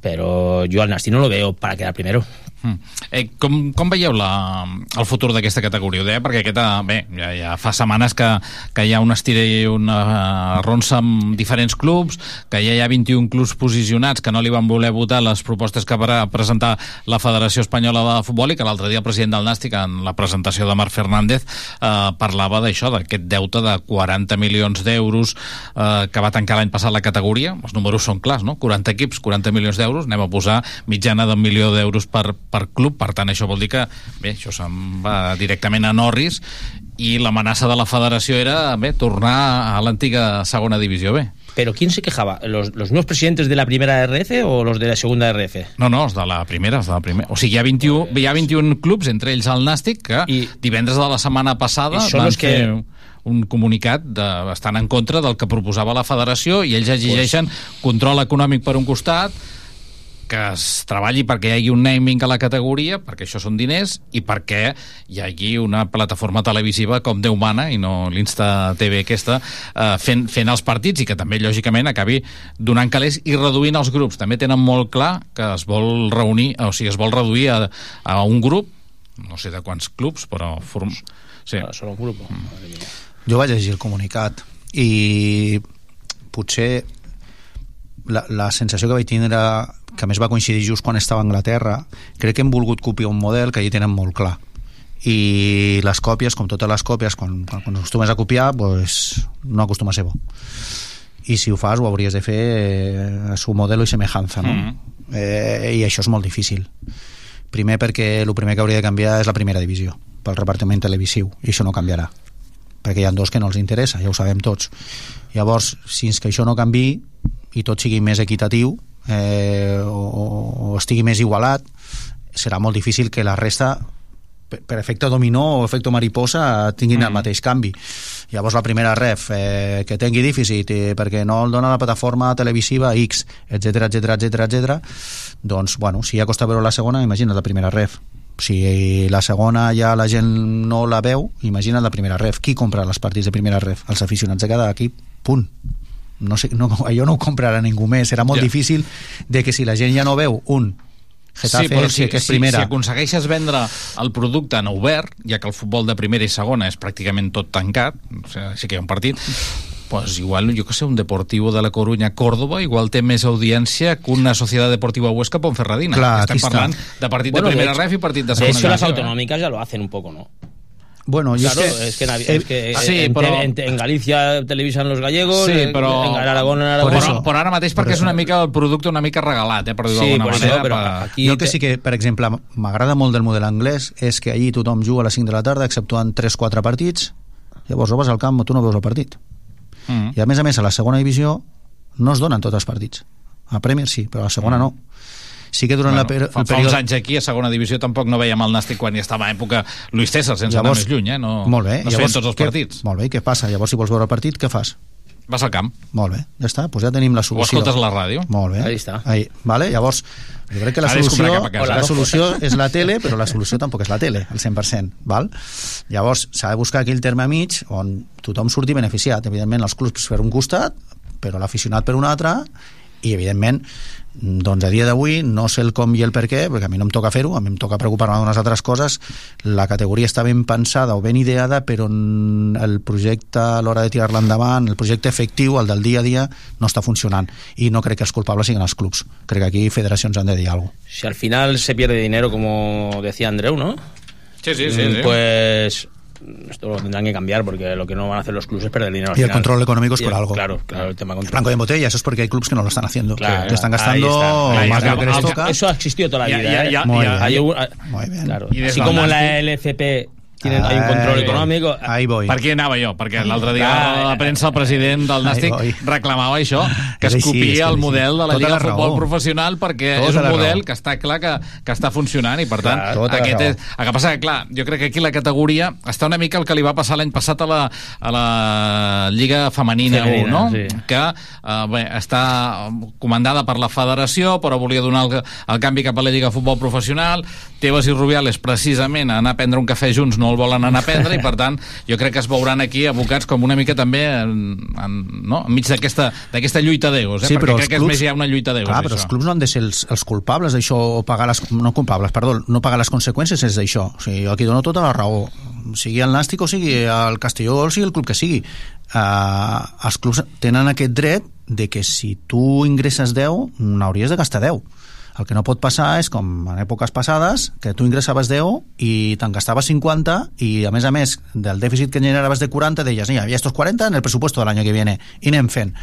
pero yo al Nastic no lo veo para quedar primero. Mm. Eh, com, com veieu la, el futur d'aquesta categoria? Ho deia perquè aquesta, bé, ja, ja fa setmanes que, que hi ha una estira i una ronça amb diferents clubs, que ja hi ha 21 clubs posicionats que no li van voler votar les propostes que va presentar la Federació Espanyola de Futbol i que l'altre dia el president del Nàstic en la presentació de Marc Fernández eh, parlava d'això, d'aquest deute de 40 milions d'euros eh, que va tancar l'any passat la categoria. Els números són clars, no? 40 equips, 40 milions d'euros, anem a posar mitjana d'un milió d'euros per, per club, per tant això vol dir que bé, això se'n va directament a Norris i l'amenaça de la federació era bé, tornar a l'antiga segona divisió B. ¿Pero quién se quejaba? ¿Los, ¿Los nuevos presidentes de la primera RF o los de la segunda RF? No, no, els de la primera, els de la primera. O sigui, hi ha 21, hi ha 21 clubs, entre ells el Nàstic, que I, divendres de la setmana passada van que- fer un comunicat de, bastant en contra del que proposava la federació i ells exigeixen control econòmic per un costat, que es treballi perquè hi hagi un naming a la categoria, perquè això són diners, i perquè hi hagi una plataforma televisiva com Déu mana, i no l'Insta TV aquesta, eh, fent, fent els partits, i que també, lògicament, acabi donant calés i reduint els grups. També tenen molt clar que es vol reunir, o sigui, es vol reduir a, a un grup, no sé de quants clubs, però... Form... Sí. Solo un grup. Jo vaig llegir el comunicat i potser la, la sensació que vaig tindre que més va coincidir just quan estava a Anglaterra. Crec que hem volgut copiar un model que allà tenen molt clar. I les còpies, com totes les còpies quan, quan, quan acostumes a copiar pues, no acostuma a ser bo. I si ho fas ho hauries de fer eh, a su modelo i semejanza no? Mm. eh, i això és molt difícil. Primer perquè el primer que hauria de canviar és la primera divisió pel repartiment televisiu i això no canviarà perquè hi ha dos que no els interessa, ja ho sabem tots. Llavors, fins que això no canvi i tot sigui més equitatiu eh, o, o estigui més igualat serà molt difícil que la resta per, per efecte dominó o efecte mariposa tinguin mm. el mateix canvi llavors la primera ref eh, que tingui dèficit eh, perquè no el dona la plataforma televisiva X, etc etc etc etc. doncs, bueno, si ja costa veure la segona, imagina't la primera ref si la segona ja la gent no la veu, imagina't la primera ref qui compra les partits de primera ref? els aficionats de cada equip, punt no sé, no, allò no ho comprarà ningú més serà molt Ja. difícil de que si la gent ja no veu un Getafe, sí, però si, que és si, primera si aconsegueixes vendre el producte en obert, ja que el futbol de primera i segona és pràcticament tot tancat, o sigui, sí que hi ha un partit, pues igual, jo que sé, un Deportivo de la Coruña Córdoba igual té més audiència que una Societat Deportiva Huesca Ponferradina. Clar, Estem aquí està. parlant de partit Bueno, de primera de hecho- ref i partit de De segona hecho, las eh? autonómicas ya lo hacen un poco, ¿no? Bueno, yo claro, es que- es que, eh, es que sí, en, però- en, en Galicia televisan los gallegos, Sí, però, en Aragón, en Aragón. però, però ara mateix perquè és una mica el producte una mica regalat, eh, per dir-ho Sí, d'alguna manera. però per- jo el que sí que, per exemple, m'agrada molt del model anglès és que allí tothom juga a les 5 de la tarda exceptuant 3-4 partits llavors o vas al camp o tu no veus el partit Mm. i a més a més a la segona divisió no es donen tots els partits a Premier sí, però a la segona no sí que durant Bueno, la per fa, el fa període... uns anys aquí a segona divisió tampoc no veiem el Nàstic quan hi estava a època Luis César, sense anar més lluny, eh? No, molt bé, no feien tots els què, partits. Molt bé, què passa? Llavors, si vols veure el partit, què fas? Vas al camp. Molt bé, ja està, doncs ja tenim la O solució. escoltes la ràdio. Molt bé. Ahí està. Ahí, vale? Llavors, jo crec que la solució, la solució és la tele, però la solució tampoc és la tele, al 100%. Val? Llavors, s'ha de buscar aquell terme mig on tothom surti beneficiat. Evidentment, els clubs per un costat, però l'aficionat per un altre, i evidentment doncs a dia d'avui no sé el com i el per què perquè a mi no em toca fer-ho, a mi em toca preocupar-me d'unes altres coses, la categoria està ben pensada o ben ideada però el projecte a l'hora de tirar-la endavant, el projecte efectiu el del dia a dia, no està funcionant i no crec que els culpables siguin els clubs crec que aquí federacions han de dir alguna cosa Si al final se pierde dinero, como decía Andreu, ¿no? Sí, sí, sí, Mm, sí. Pues esto lo tendrán que cambiar porque lo que no van a hacer los clubes es perder dinero. al Y el final. control económico es por algo. Claro, claro, el tema el control. blanco de botella, eso es porque hay clubs que no lo están haciendo Claro, que están ahí gastando está. Más de lo que les toca Eso ha existido toda la vida. ¿eh? Así como la Nàstic- LFP tiene, hay un control Ahí económico. ahí voy Per aquí anava jo? Perquè l'altre dia Ah, a la premsa el president del Nàstic reclamava això, que És es així, és que copia és el model de la Tota Lliga de Futbol. Professional perquè Tota és un model que està clar que, que està funcionant i per tant Clar, tota aquest és, el que passa que clar, jo crec que aquí la categoria està una mica el que li va passar l'any passat a la, a la Lliga Femenina, Femenina, 1, no? sí. que eh, bé, està comandada per la federació però volia donar el, el canvi cap a la Lliga de Futbol Professional Tebas i Rubiales precisament a anar a prendre un cafè junts no el volen anar a prendre i per tant jo crec que es veuran aquí abocats com una mica també en, en, no? enmig d'aquesta lluita d'egos, eh? Sí, perquè crec els que és clubs- més ja una lluita d'egos Clar, però això. els clubs no han de ser els, els culpables d'això o pagar les... No culpables, perdó, no pagar les conseqüències és d'això. O sigui, jo aquí dono tota la raó. Sigui el Nàstic o sigui el Castelló o sigui el club que sigui. Uh, els clubs tenen aquest dret de que si tu ingresses 10, n'hauries de gastar 10. El que no pot passar és com en èpoques passades, que tu ingressaves 10 i te'n gastaves 50 i a més a més del dèficit que generaves de 40 deies, ha estos 40 en el pressupuesto del año que viene i anem fent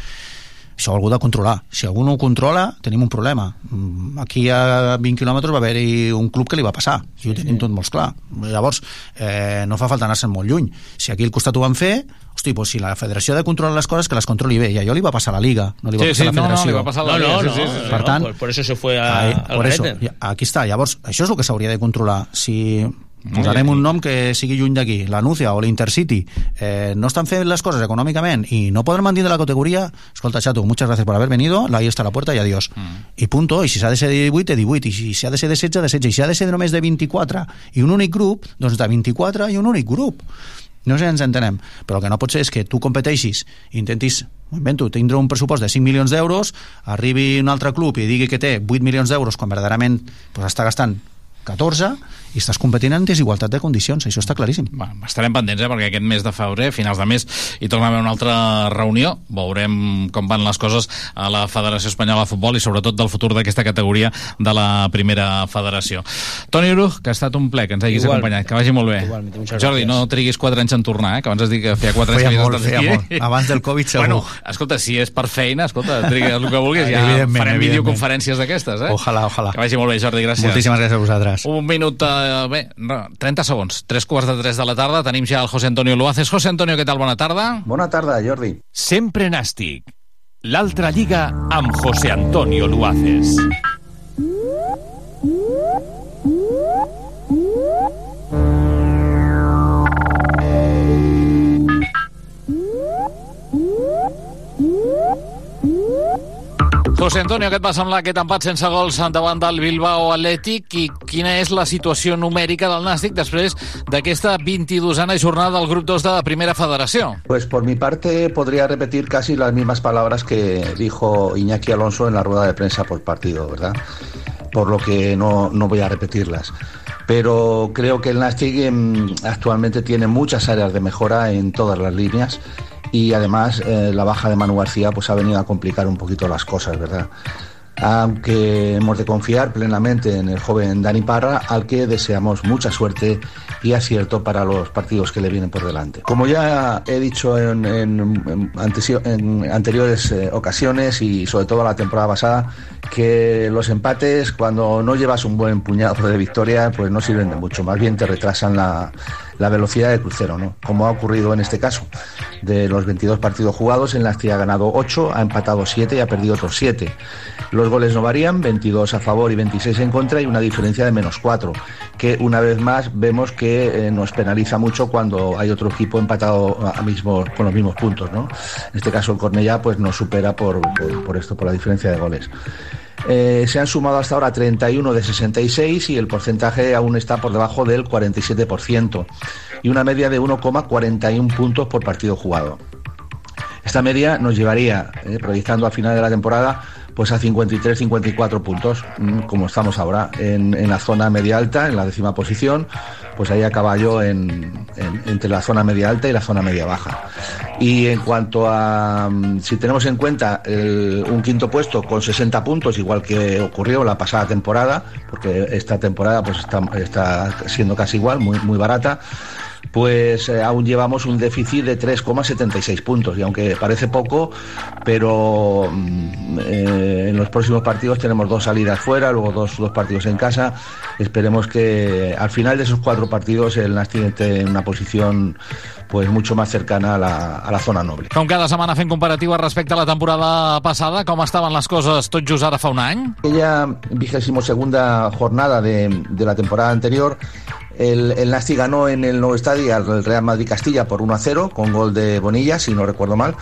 això algú de controlar. Si algú no ho controla, tenim un problema. Mm, Aquí a 20 quilòmetres va haver-hi un club que li va passar, i ho tenim tot molt clar. Llavors, eh, no fa falta anar-se'n molt lluny. Si aquí al costat ho van fer, hosti, doncs si la federació ha de controlar les coses, que les controli bé. I allò li va passar a la Liga, no li va Sí, passar sí, a la no, no, federació. li va passar a la No, Liga, no, sí, no. sí, sí, sí. Per tant, por, por eso se fue a, Ahí, al por eso, aquí està. Llavors, això és el que s'hauria de controlar. Si posarem un nom que sigui lluny d'aquí, la Núcia o l'Intercity, eh, no estan fent les coses econòmicament i no podran mantenir la categoria, escolta, chato, muchas gracias por haber venido, ahí está la puerta y adiós. Mm. I punto. I si s'ha de ser de 18, de 18. I si s'ha de ser de 16, de 16. I si ha de ser només de 24 i un únic grup, doncs de 24 i un únic grup. No sé si ens entenem, però el que no pot ser és que tu competeixis, intentis, invento, tindre un pressupost de 5 milions d'euros, arribi un altre club i digui que té 8 milions d'euros quan verdaderament pues, està gastant 14 i estàs competint en desigualtat de condicions, això està claríssim. Va, estarem pendents, eh, perquè aquest mes de febrer, finals de mes, hi torna a haver una altra reunió. Veurem com van les coses a la Federació Espanyola de Futbol i sobretot del futur d'aquesta categoria de la primera federació. Toni Uruch, que ha estat un ple que ens hagis Igual. acompanyat, que vagi molt bé. Igualmente, muchas Jordi, gracias. no triguis 4 anys en tornar, eh, que abans has dit que feia 4 anys Feia que molt, feia aquí. molt. Abans del Covid, segur. Bueno, escolta, si és per feina, escolta, trigues el que vulguis, ja farem videoconferències d'aquestes, eh? Ojalà, ojalà. Que vagi molt bé, Jordi, gràcies. Moltíssimes gràcies a vosaltres. Un minut, eh, bé, no, 30 segons, 3 quarts de 3 de la tarda, tenim ja el José Antonio Luaces. José Antonio, què tal? Bona tarda. Bona tarda, Jordi. Sempre Nàstic. L'altra lliga amb José Antonio Luaces. José Antonio, què et va semblar aquest empat sense gols davant del Bilbao Atlètic i quina és la situació numèrica del Nàstic després d'aquesta 22a jornada del grup 2 de la Primera Federació? Pues por mi parte podría repetir casi las mismas palabras que dijo Iñaki Alonso en la rueda de prensa por partido, ¿verdad? Por lo que no, no voy a repetirlas. Pero creo que el Nastic em, actualmente tiene muchas áreas de mejora en todas las líneas y además eh, la baja de Manu García pues ha venido a complicar un poquito las cosas, ¿verdad? Aunque hemos de confiar plenamente en el joven Dani Parra, al que deseamos mucha suerte y acierto para los partidos que le vienen por delante. Como ya he dicho en, en- en anteriores eh, ocasiones y sobre todo la temporada pasada, que los empates cuando no llevas un buen puñado de victoria pues no sirven de mucho, más bien te retrasan la, la velocidad de crucero, ¿no? Como ha ocurrido en este caso. De los 22 partidos jugados, en las que ha ganado 8, ha empatado 7 y ha perdido otros 7. Los goles no varían, 22 a favor y 26 en contra y una diferencia de menos 4, que una vez más vemos que eh, nos penaliza mucho cuando hay otro equipo empatado a mismo, con los mismos puntos, ¿no? En este caso el Cornellá pues nos supera por- por esto, por la diferencia de goles. Eh, se han sumado hasta ahora 31 de 66 y el porcentaje aún está por debajo del 47% y una media de 1,41 puntos por partido jugado. Esta media nos llevaría, eh, proyectando a final de la temporada, pues a 53-54 puntos, mm, como estamos ahora, en, en la zona media alta, en la décima posición, pues ahí acaba yo en, en- entre la zona media alta y la zona media baja. Y en cuanto a, mm, si tenemos en cuenta un quinto puesto con 60 puntos, igual que ocurrió la pasada temporada, porque esta temporada pues está, está siendo casi igual, muy, muy barata, pues eh, aún llevamos un déficit de 3,76 puntos. Y aunque parece poco, pero mm, eh, en los próximos partidos tenemos dos salidas fuera, luego dos, dos partidos en casa. Esperemos que al final de esos cuatro partidos el Nastic esté en una posición pues mucho más cercana a la, a la zona noble. Com cada setmana fent comparativa respecte a la temporada passada, com estaven les coses tot just ara fa un any? aquella vigésimo segunda jornada de, de la temporada anterior, el, el Nastic ganó en el nuevo estadio al Real Madrid Castilla por 1 a 0 con gol de Bonilla, si no recuerdo mal,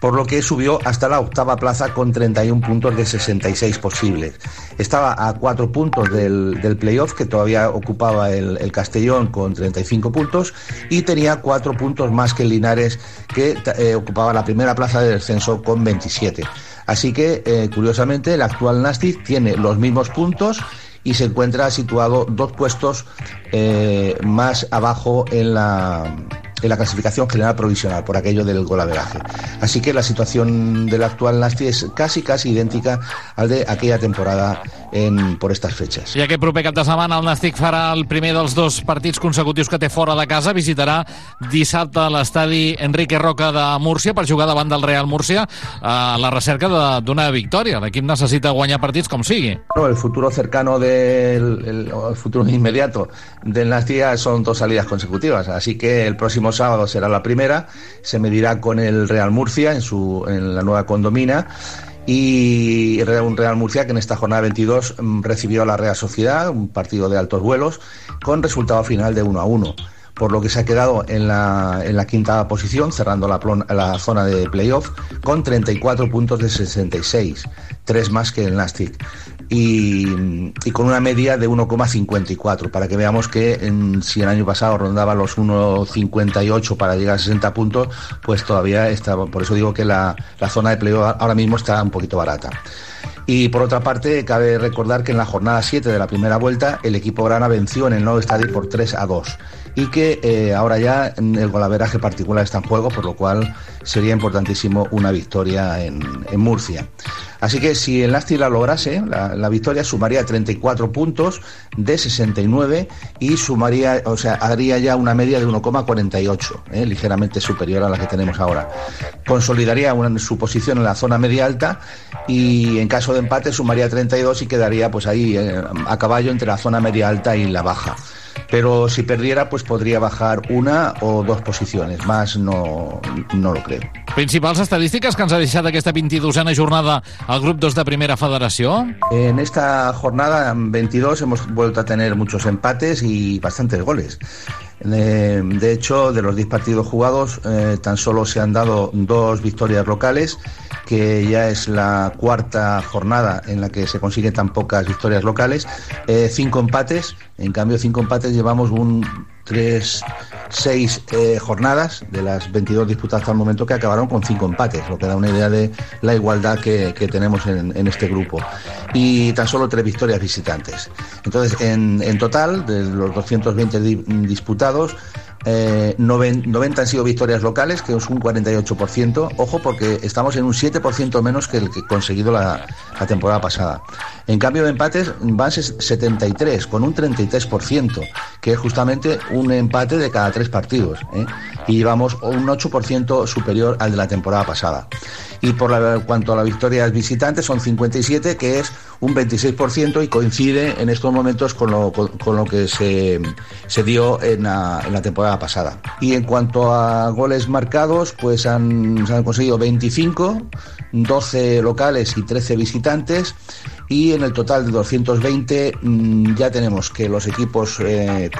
por lo que subió hasta la octava plaza con 31 puntos de 66 posibles. Estaba a 4 puntos del, del playoff que todavía ocupaba el, el Castellón con 35 puntos y tenía 4 puntos más que el Linares que eh, ocupaba la primera plaza del descenso con 27. Así que, eh, curiosamente, el actual Nastic tiene los mismos puntos y se encuentra situado dos puestos eh, más abajo en la, en la clasificación general provisional por aquello del golaveraje. Así que la situación del actual Nastic es casi casi idéntica al de aquella temporada en, por estas fechas. I aquest proper cap de setmana el Nàstic farà el primer dels dos partits consecutius que té fora de casa. Visitarà dissabte l'estadi Enrique Roca de Múrcia per jugar davant del Real Múrcia a la recerca de- d'una victòria. L'equip necessita guanyar partits com sigui. No, el futuro cercano del el, el futuro inmediato del Nastic son dos salidas consecutivas, así que el próximo sábado será la primera, se medirá con el Real Murcia en su en la nueva condomina y un Real Murcia que en esta jornada 22 mm, recibió a la Real Sociedad, un partido de altos vuelos, con resultado final de 1 a 1 por lo que se ha quedado en la, en la quinta posición, cerrando la, la zona de playoff, con 34 puntos de 66, tres más que el Nastic, y, y con una media de 1,54, para que veamos que en- si el año pasado rondaba los 1,58 para llegar a 60 puntos, pues todavía está, por eso digo que la, la zona de playoff ahora mismo está un poquito barata. Y por otra parte, cabe recordar que en la jornada 7 de la primera vuelta, el equipo Grana venció en el nuevo estadio por 3 a 2. Y que eh, ahora ya el golaveraje particular está en juego, por lo cual sería importantísimo una victoria en, Murcia. Así que si el Nastic la lograse, la, victoria sumaría 34 puntos de 69 y sumaría, o sea, haría ya una media de 1,48, eh, ligeramente superior a la que tenemos ahora. Consolidaría su posición en la zona media alta y en caso de empate sumaría 32 y quedaría pues ahí eh, a caballo entre la zona media alta y la baja. Pero si perdiera, pues podría bajar una o dos posiciones, más no, no lo creo. Principals estadístiques que ens ha deixat aquesta 22a jornada al grup 2 de Primera Federació? En esta jornada 22 hemos vuelto a tener muchos empates y bastantes goles. Eh, de hecho, de los 10 partidos jugados, eh, tan solo se han dado dos victorias locales, que ya es la cuarta jornada en la que se consiguen tan pocas victorias locales, eh, cinco empates, en cambio cinco empates llevamos un tres, seis eh, jornadas de las 22 disputadas hasta el momento que acabaron con cinco empates, lo que da una idea de la igualdad que, que tenemos en, en este grupo. Y tan solo tres victorias visitantes. Entonces, en, en total, de los 220 di- disputados, eh, noven- 90 han sido victorias locales, que es un 48%. Ojo, porque estamos en un 7% menos que el que conseguido la, la temporada pasada. En cambio, de empates van ses- 73, con un 33%, que es justamente un empate de cada tres partidos. ¿eh? Y vamos un 8% superior al de la temporada pasada. Y por la, cuanto a las victorias visitantes, son 57, que es un 26% y coincide en estos momentos con lo, con, lo que se, se dio en la, en la temporada pasada. Y en cuanto a goles marcados, pues han, se han conseguido 25, 12 locales y 13 visitantes. Y en el total de 220 mm, ya tenemos que los equipos eh, eh,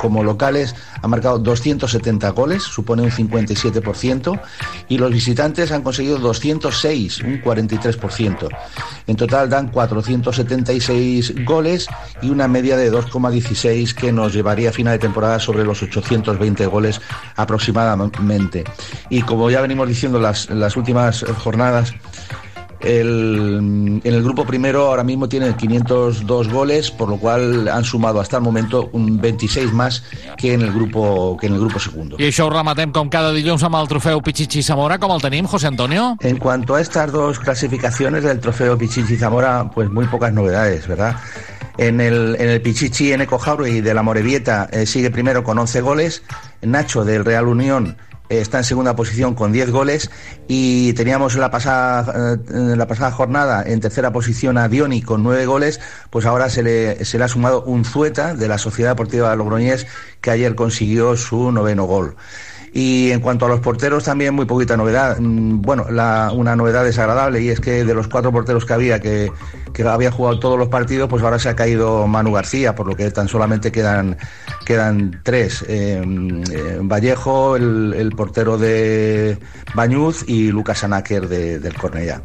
como locales han marcado 270 goles, supone un 57%, y los visitantes han conseguido 206, un 43%. En total dan 476 goles y una media de 2,16 que nos llevaría a final de temporada sobre los 820 goles aproximadamente. Y como ya venimos diciendo las, las últimas jornadas, el, en el grupo primero ahora mismo tiene 502 goles, por lo cual han sumado hasta el momento un 26 más que en el grupo que en el grupo segundo. I això ho rematem com cada dilluns amb el trofeu Pichichi Zamora. Com el tenim, José Antonio? En cuanto a estas dos clasificaciones del trofeo Pichichi Zamora, pues muy pocas novedades, ¿verdad? En el, en el Pichichi Eneco Jauregui de la Morevieta eh, sigue primero con 11 goles, Nacho del Real Unión está en segunda posición con 10 goles y teníamos en la pasada, eh, la pasada jornada en tercera posición a Dioni con 9 goles, pues ahora se le, se le ha sumado un Zueta de la Sociedad Deportiva Logroñés que ayer consiguió su noveno gol. Y en cuanto a los porteros, también muy poquita novedad. Mm, Bueno, una novedad desagradable y es que de los cuatro porteros que había, que, que había jugado todos los partidos, pues ahora se ha caído Manu García, por lo que tan solamente quedan, quedan tres. Eh, eh, Vallejo, el, el portero de Bañuz y Lucas Anáquer de- del Cornellá.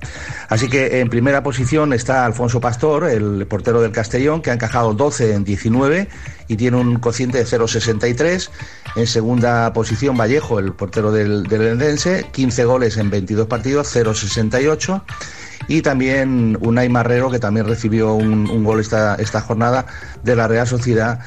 Así que en primera posición está Alfonso Pastor, el portero del Castellón, que ha encajado 12 en 19 y tiene un cociente de 0,63. En segunda posición Vallejo, el portero del, del Eldense, 15 goles en 22 partidos, 0,68. Y también Unai Marrero, que también recibió un, un gol esta, esta jornada de la Real Sociedad,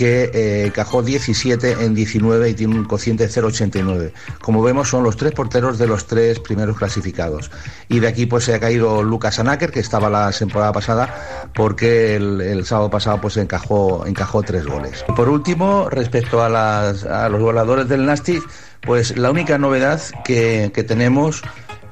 que eh, cajó 17 en 19 y tiene un cociente de 0,89. Como vemos, son los tres porteros de los tres primeros clasificados. Y de aquí pues se ha caído Lucas Anáquer, que estaba la temporada pasada, porque el, sábado pasado pues encajó, encajó tres goles. Y por último, respecto a, los goleadores del Nastic, pues la única novedad que, que tenemos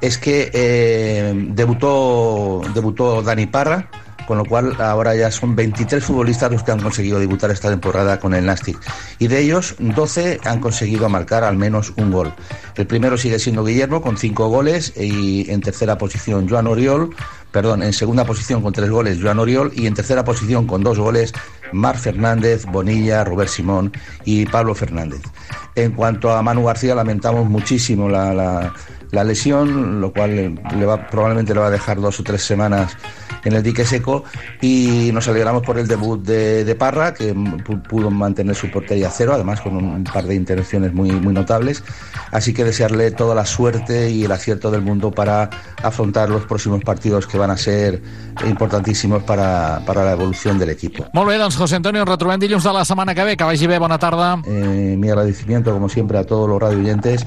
es que eh, debutó, debutó Dani Parra, con lo cual ahora ya son 23 futbolistas los que han conseguido debutar esta temporada con el Nastic. Y de ellos, 12 han conseguido marcar al menos un gol. El primero sigue siendo Guillermo con 5 goles y en tercera posición Joan Oriol, perdón, en segunda posición con 3 goles Joan Oriol y en tercera posición con 2 goles Mar Fernández, Bonilla, Robert Simón y Pablo Fernández. En cuanto a Manu García, lamentamos muchísimo la- la lesión, lo cual le- le va, probablemente le va a dejar dos o tres semanas en el dique seco y nos alegramos por el debut de, de Parra, que pu- pudo mantener su portería a cero, además con un, par de intervenciones muy, muy notables. Así que desearle toda la suerte y el acierto del mundo para afrontar los próximos partidos que van a ser importantísimos para, para la evolución del equipo. Molt bé, doncs, José Antonio, retrobem dilluns de la setmana que ve. Que vagi bé, bona tarda. Eh, mi agradecimiento, como siempre, a todos los radio oyentes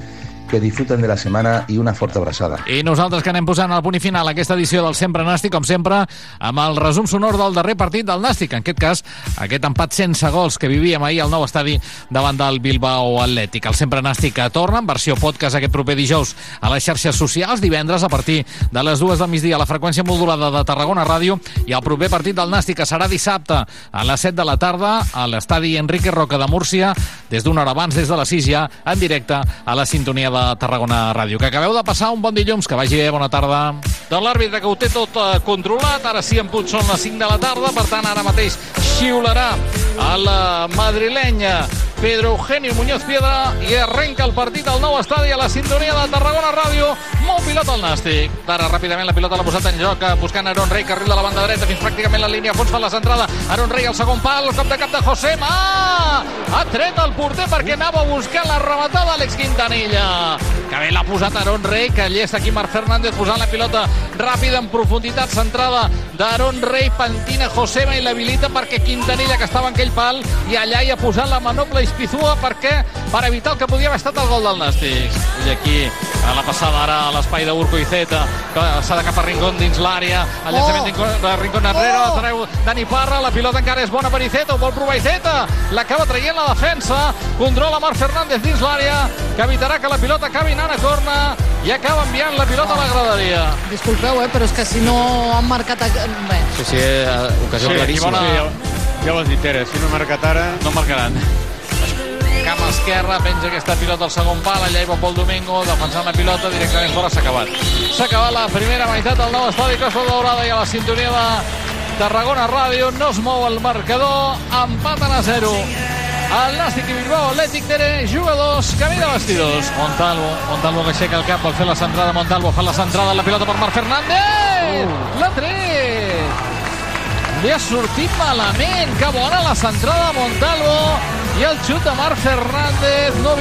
que disfruten de la semana y una fuerte abrazada. I nosaltres que anem posant el punt i final aquesta edició del Sempre Nàstic, com sempre, amb el resum sonor del darrer partit del Nàstic. En aquest cas, aquest empat sense gols que vivíem ahir al nou estadi davant del Bilbao Atlètic. El Sempre Nàstic torna en versió podcast aquest proper dijous a les xarxes socials, divendres a partir de les dues del migdia a la freqüència modulada de Tarragona Ràdio i el proper partit del Nàstic que serà dissabte a les 7 de la tarda a l'estadi Enrique Roca de Múrcia des d'una hora abans, des de les 6 ja, en directe a la sintonia de Tarragona Ràdio. Que acabeu de passar un bon dilluns, que vagi bé, bona tarda. De l'àrbitre que ho té tot eh, controlat, ara sí en punt són les 5 de la tarda, per tant ara mateix xiularà a la madrilenya Pedro Eugenio Muñoz Piedra i arrenca el partit al nou estadi a la sintonia de Tarragona Ràdio. Mou pilota al Nàstic. Ara ràpidament la pilota l'ha posat en joc, eh, buscant Aaron Rey, carril de la banda dreta, fins pràcticament la línia a fons fa la centrada. Aaron Rey al segon pal, el cop de cap de Josema. Ha tret el porter perquè anava a buscar la rematada Àlex Quintanilla. Que bé l'ha posat Aaron Rey, que allà està aquí Marc Fernández posant la pilota ràpida en profunditat centrada d'Aaron Rey, pentina Josema i l'habilita perquè Quintanilla, que estava en aquell pal, i allà hi ha posat la manopla Ispizua perquè per evitar el que podia haver estat el gol del Nàstic. I aquí, a la passada ara a l'espai d'Urco i Zeta, que s'ha de cap a Rincón dins l'àrea, el llançament Oh. de Rincón enrere, oh. treu Dani Parra, la pilota encara és bona per Iceta, ho vol provar Iceta, l'acaba traient la defensa, controla Marc Fernández dins l'àrea, que evitarà que la pilota acabi anant a corna i acaba enviant la pilota a la graderia. Disculpeu, eh, però és que si no han marcat... a- Bé, Sí, sí, eh, ocasió Sí, claríssima. bona- Ja ho has dit, Tere, si no ha marcat ara... No marcaran. Camp esquerra, penja aquesta pilota al segon pal, allà hi va Pol Domingo, defensant la pilota, directament fora, s'ha acabat. S'ha acabat la primera meitat del nou estadi Costa Daurada i a la sintonia de Tarragona Ràdio no es mou el marcador, empaten a 0. El Nàstic i Bilbao Atlètic Tere, jugadors, camí de vestidors. Montalvo, Montalvo que aixeca el cap, vol fer la centrada, Montalvo fa la centrada, la pilota per Marc Fernández! La tret! Li ha sortit malament. Que bona la centrada Montalvo. I el xut de Marc Fernández. No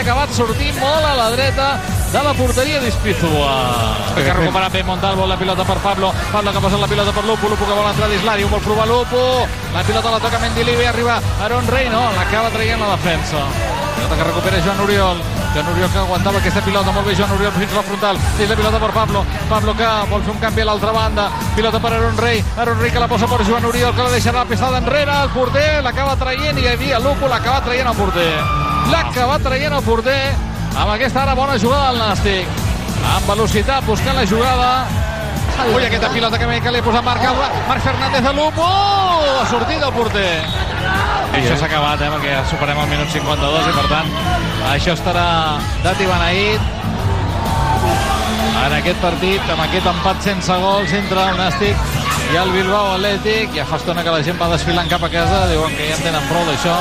ha acabat sortint molt a la dreta de la porteria d'Ispizua. Que ha recuperat bé Montalvo, la pilota per Pablo. Pablo que ha posat la pilota per Lupo. Lupo que vol entrar ho vol provar Lupo. La pilota la toca Mendilivi, arriba Aaron Rey, no, l'acaba traient la defensa. Pilota que recupera Joan Oriol. Joan Oriol que aguantava aquesta pilota, molt bé Joan Oriol fins la frontal. Dins la pilota per Pablo. Pablo que vol fer un canvi a l'altra banda. Pilota per Aaron Rey. Aaron Rey que la posa per Joan Oriol, que la deixa la pisada enrere. El porter l'acaba traient i hi havia Lupo, l'acaba traient el porter. L'acaba traient el porter amb aquesta ara bona jugada del Nàstic. Amb velocitat, buscant la jugada. Ui, aquesta pilota que, que li ha posat Marc. Marc Fernández a Lupo. Ha sortit el porter. I això s'ha acabat, eh, perquè superem el minut 52 i, per tant, això estarà dat i en aquest partit, amb aquest empat sense gols entre el Nàstic i el Bilbao Atlètic. Ja fa estona que la gent va desfilant cap a casa, diuen que ja en tenen prou d'això.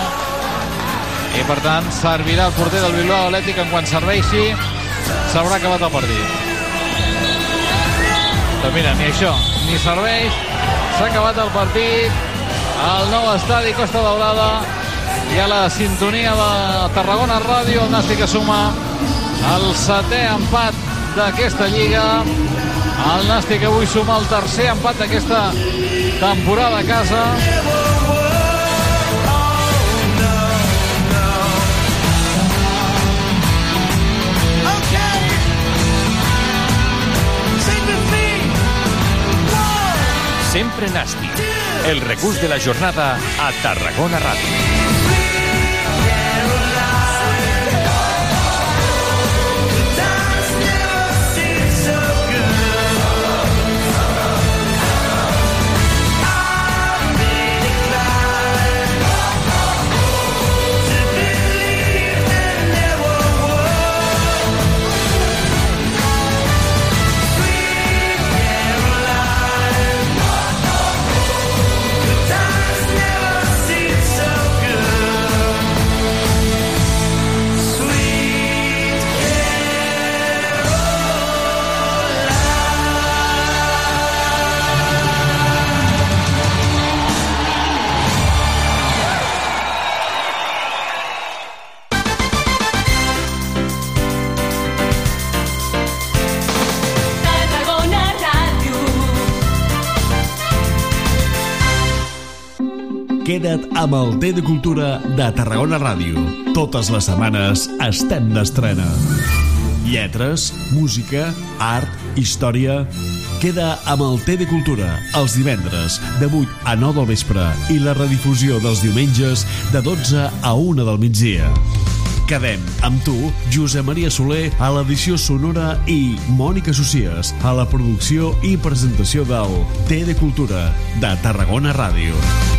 I, per tant, servirà el porter del Bilbao Atlètic en quan serveixi s'haurà acabat el partit. Doncs mira, ni això, ni serveix. S'ha acabat el partit al nou estadi Costa Daurada i a la sintonia de Tarragona Ràdio, el Nàstic suma el setè empat d'aquesta lliga. El Nàstic avui suma el tercer empat d'aquesta temporada a casa. Sempre Nàstic. El recurs de la jornada a Tarragona Ràdio. Amb el T de Cultura de Tarragona Ràdio. Totes les setmanes estem d'estrena. Lletres, música, art, història... Queda amb el T de Cultura els divendres de 8 a 9 del vespre i la redifusió dels diumenges de 12 a 1 del migdia. Quedem amb tu, Josep Maria Soler, a l'edició sonora i Mònica Socies, a la producció i presentació del T de Cultura de Tarragona Ràdio.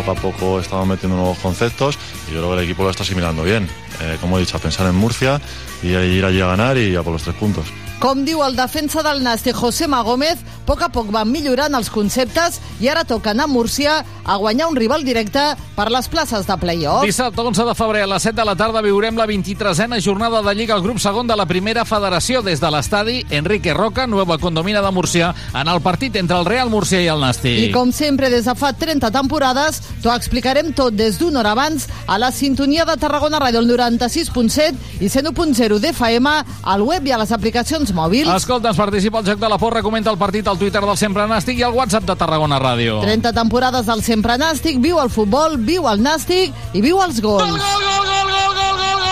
Poco a poco estamos metiendo nuevos conceptos y yo creo que el equipo lo está asimilando bien. Eh, como he dicho, a pensar en Murcia y ir allí a ganar y a por los tres puntos. Com diu el defensa del Nàstic, José Magómez, A poc a poc van millorant els conceptes i ara anar a Múrcia a guanyar un rival directe per les places de play-off. Dissabte 11 de febrer a les 7 de la tarda viurem la 23a jornada de Lliga al grup segon de la primera federació des de l'estadi Enrique Roca, Nueva Condomina de Múrcia, en el partit entre el Real Múrcia i el Nàstic. I com sempre, des de fa 30 temporades, t'ho explicarem tot des d'una hora abans a la sintonia de Tarragona Ràdio, el 96.7 i 101.0 d'FM, al web i a les aplicacions mòbils. Escolta'ns, participa al Joc de la Porra, comenta el partit al Twitter del Sempre Nàstic i al WhatsApp de Tarragona Ràdio. 30 temporades del Sempre sempre nàstic, viu el futbol, viu el nàstic i viu els gols. Gol, gol, gol, gol, gol, gol, gol, gol.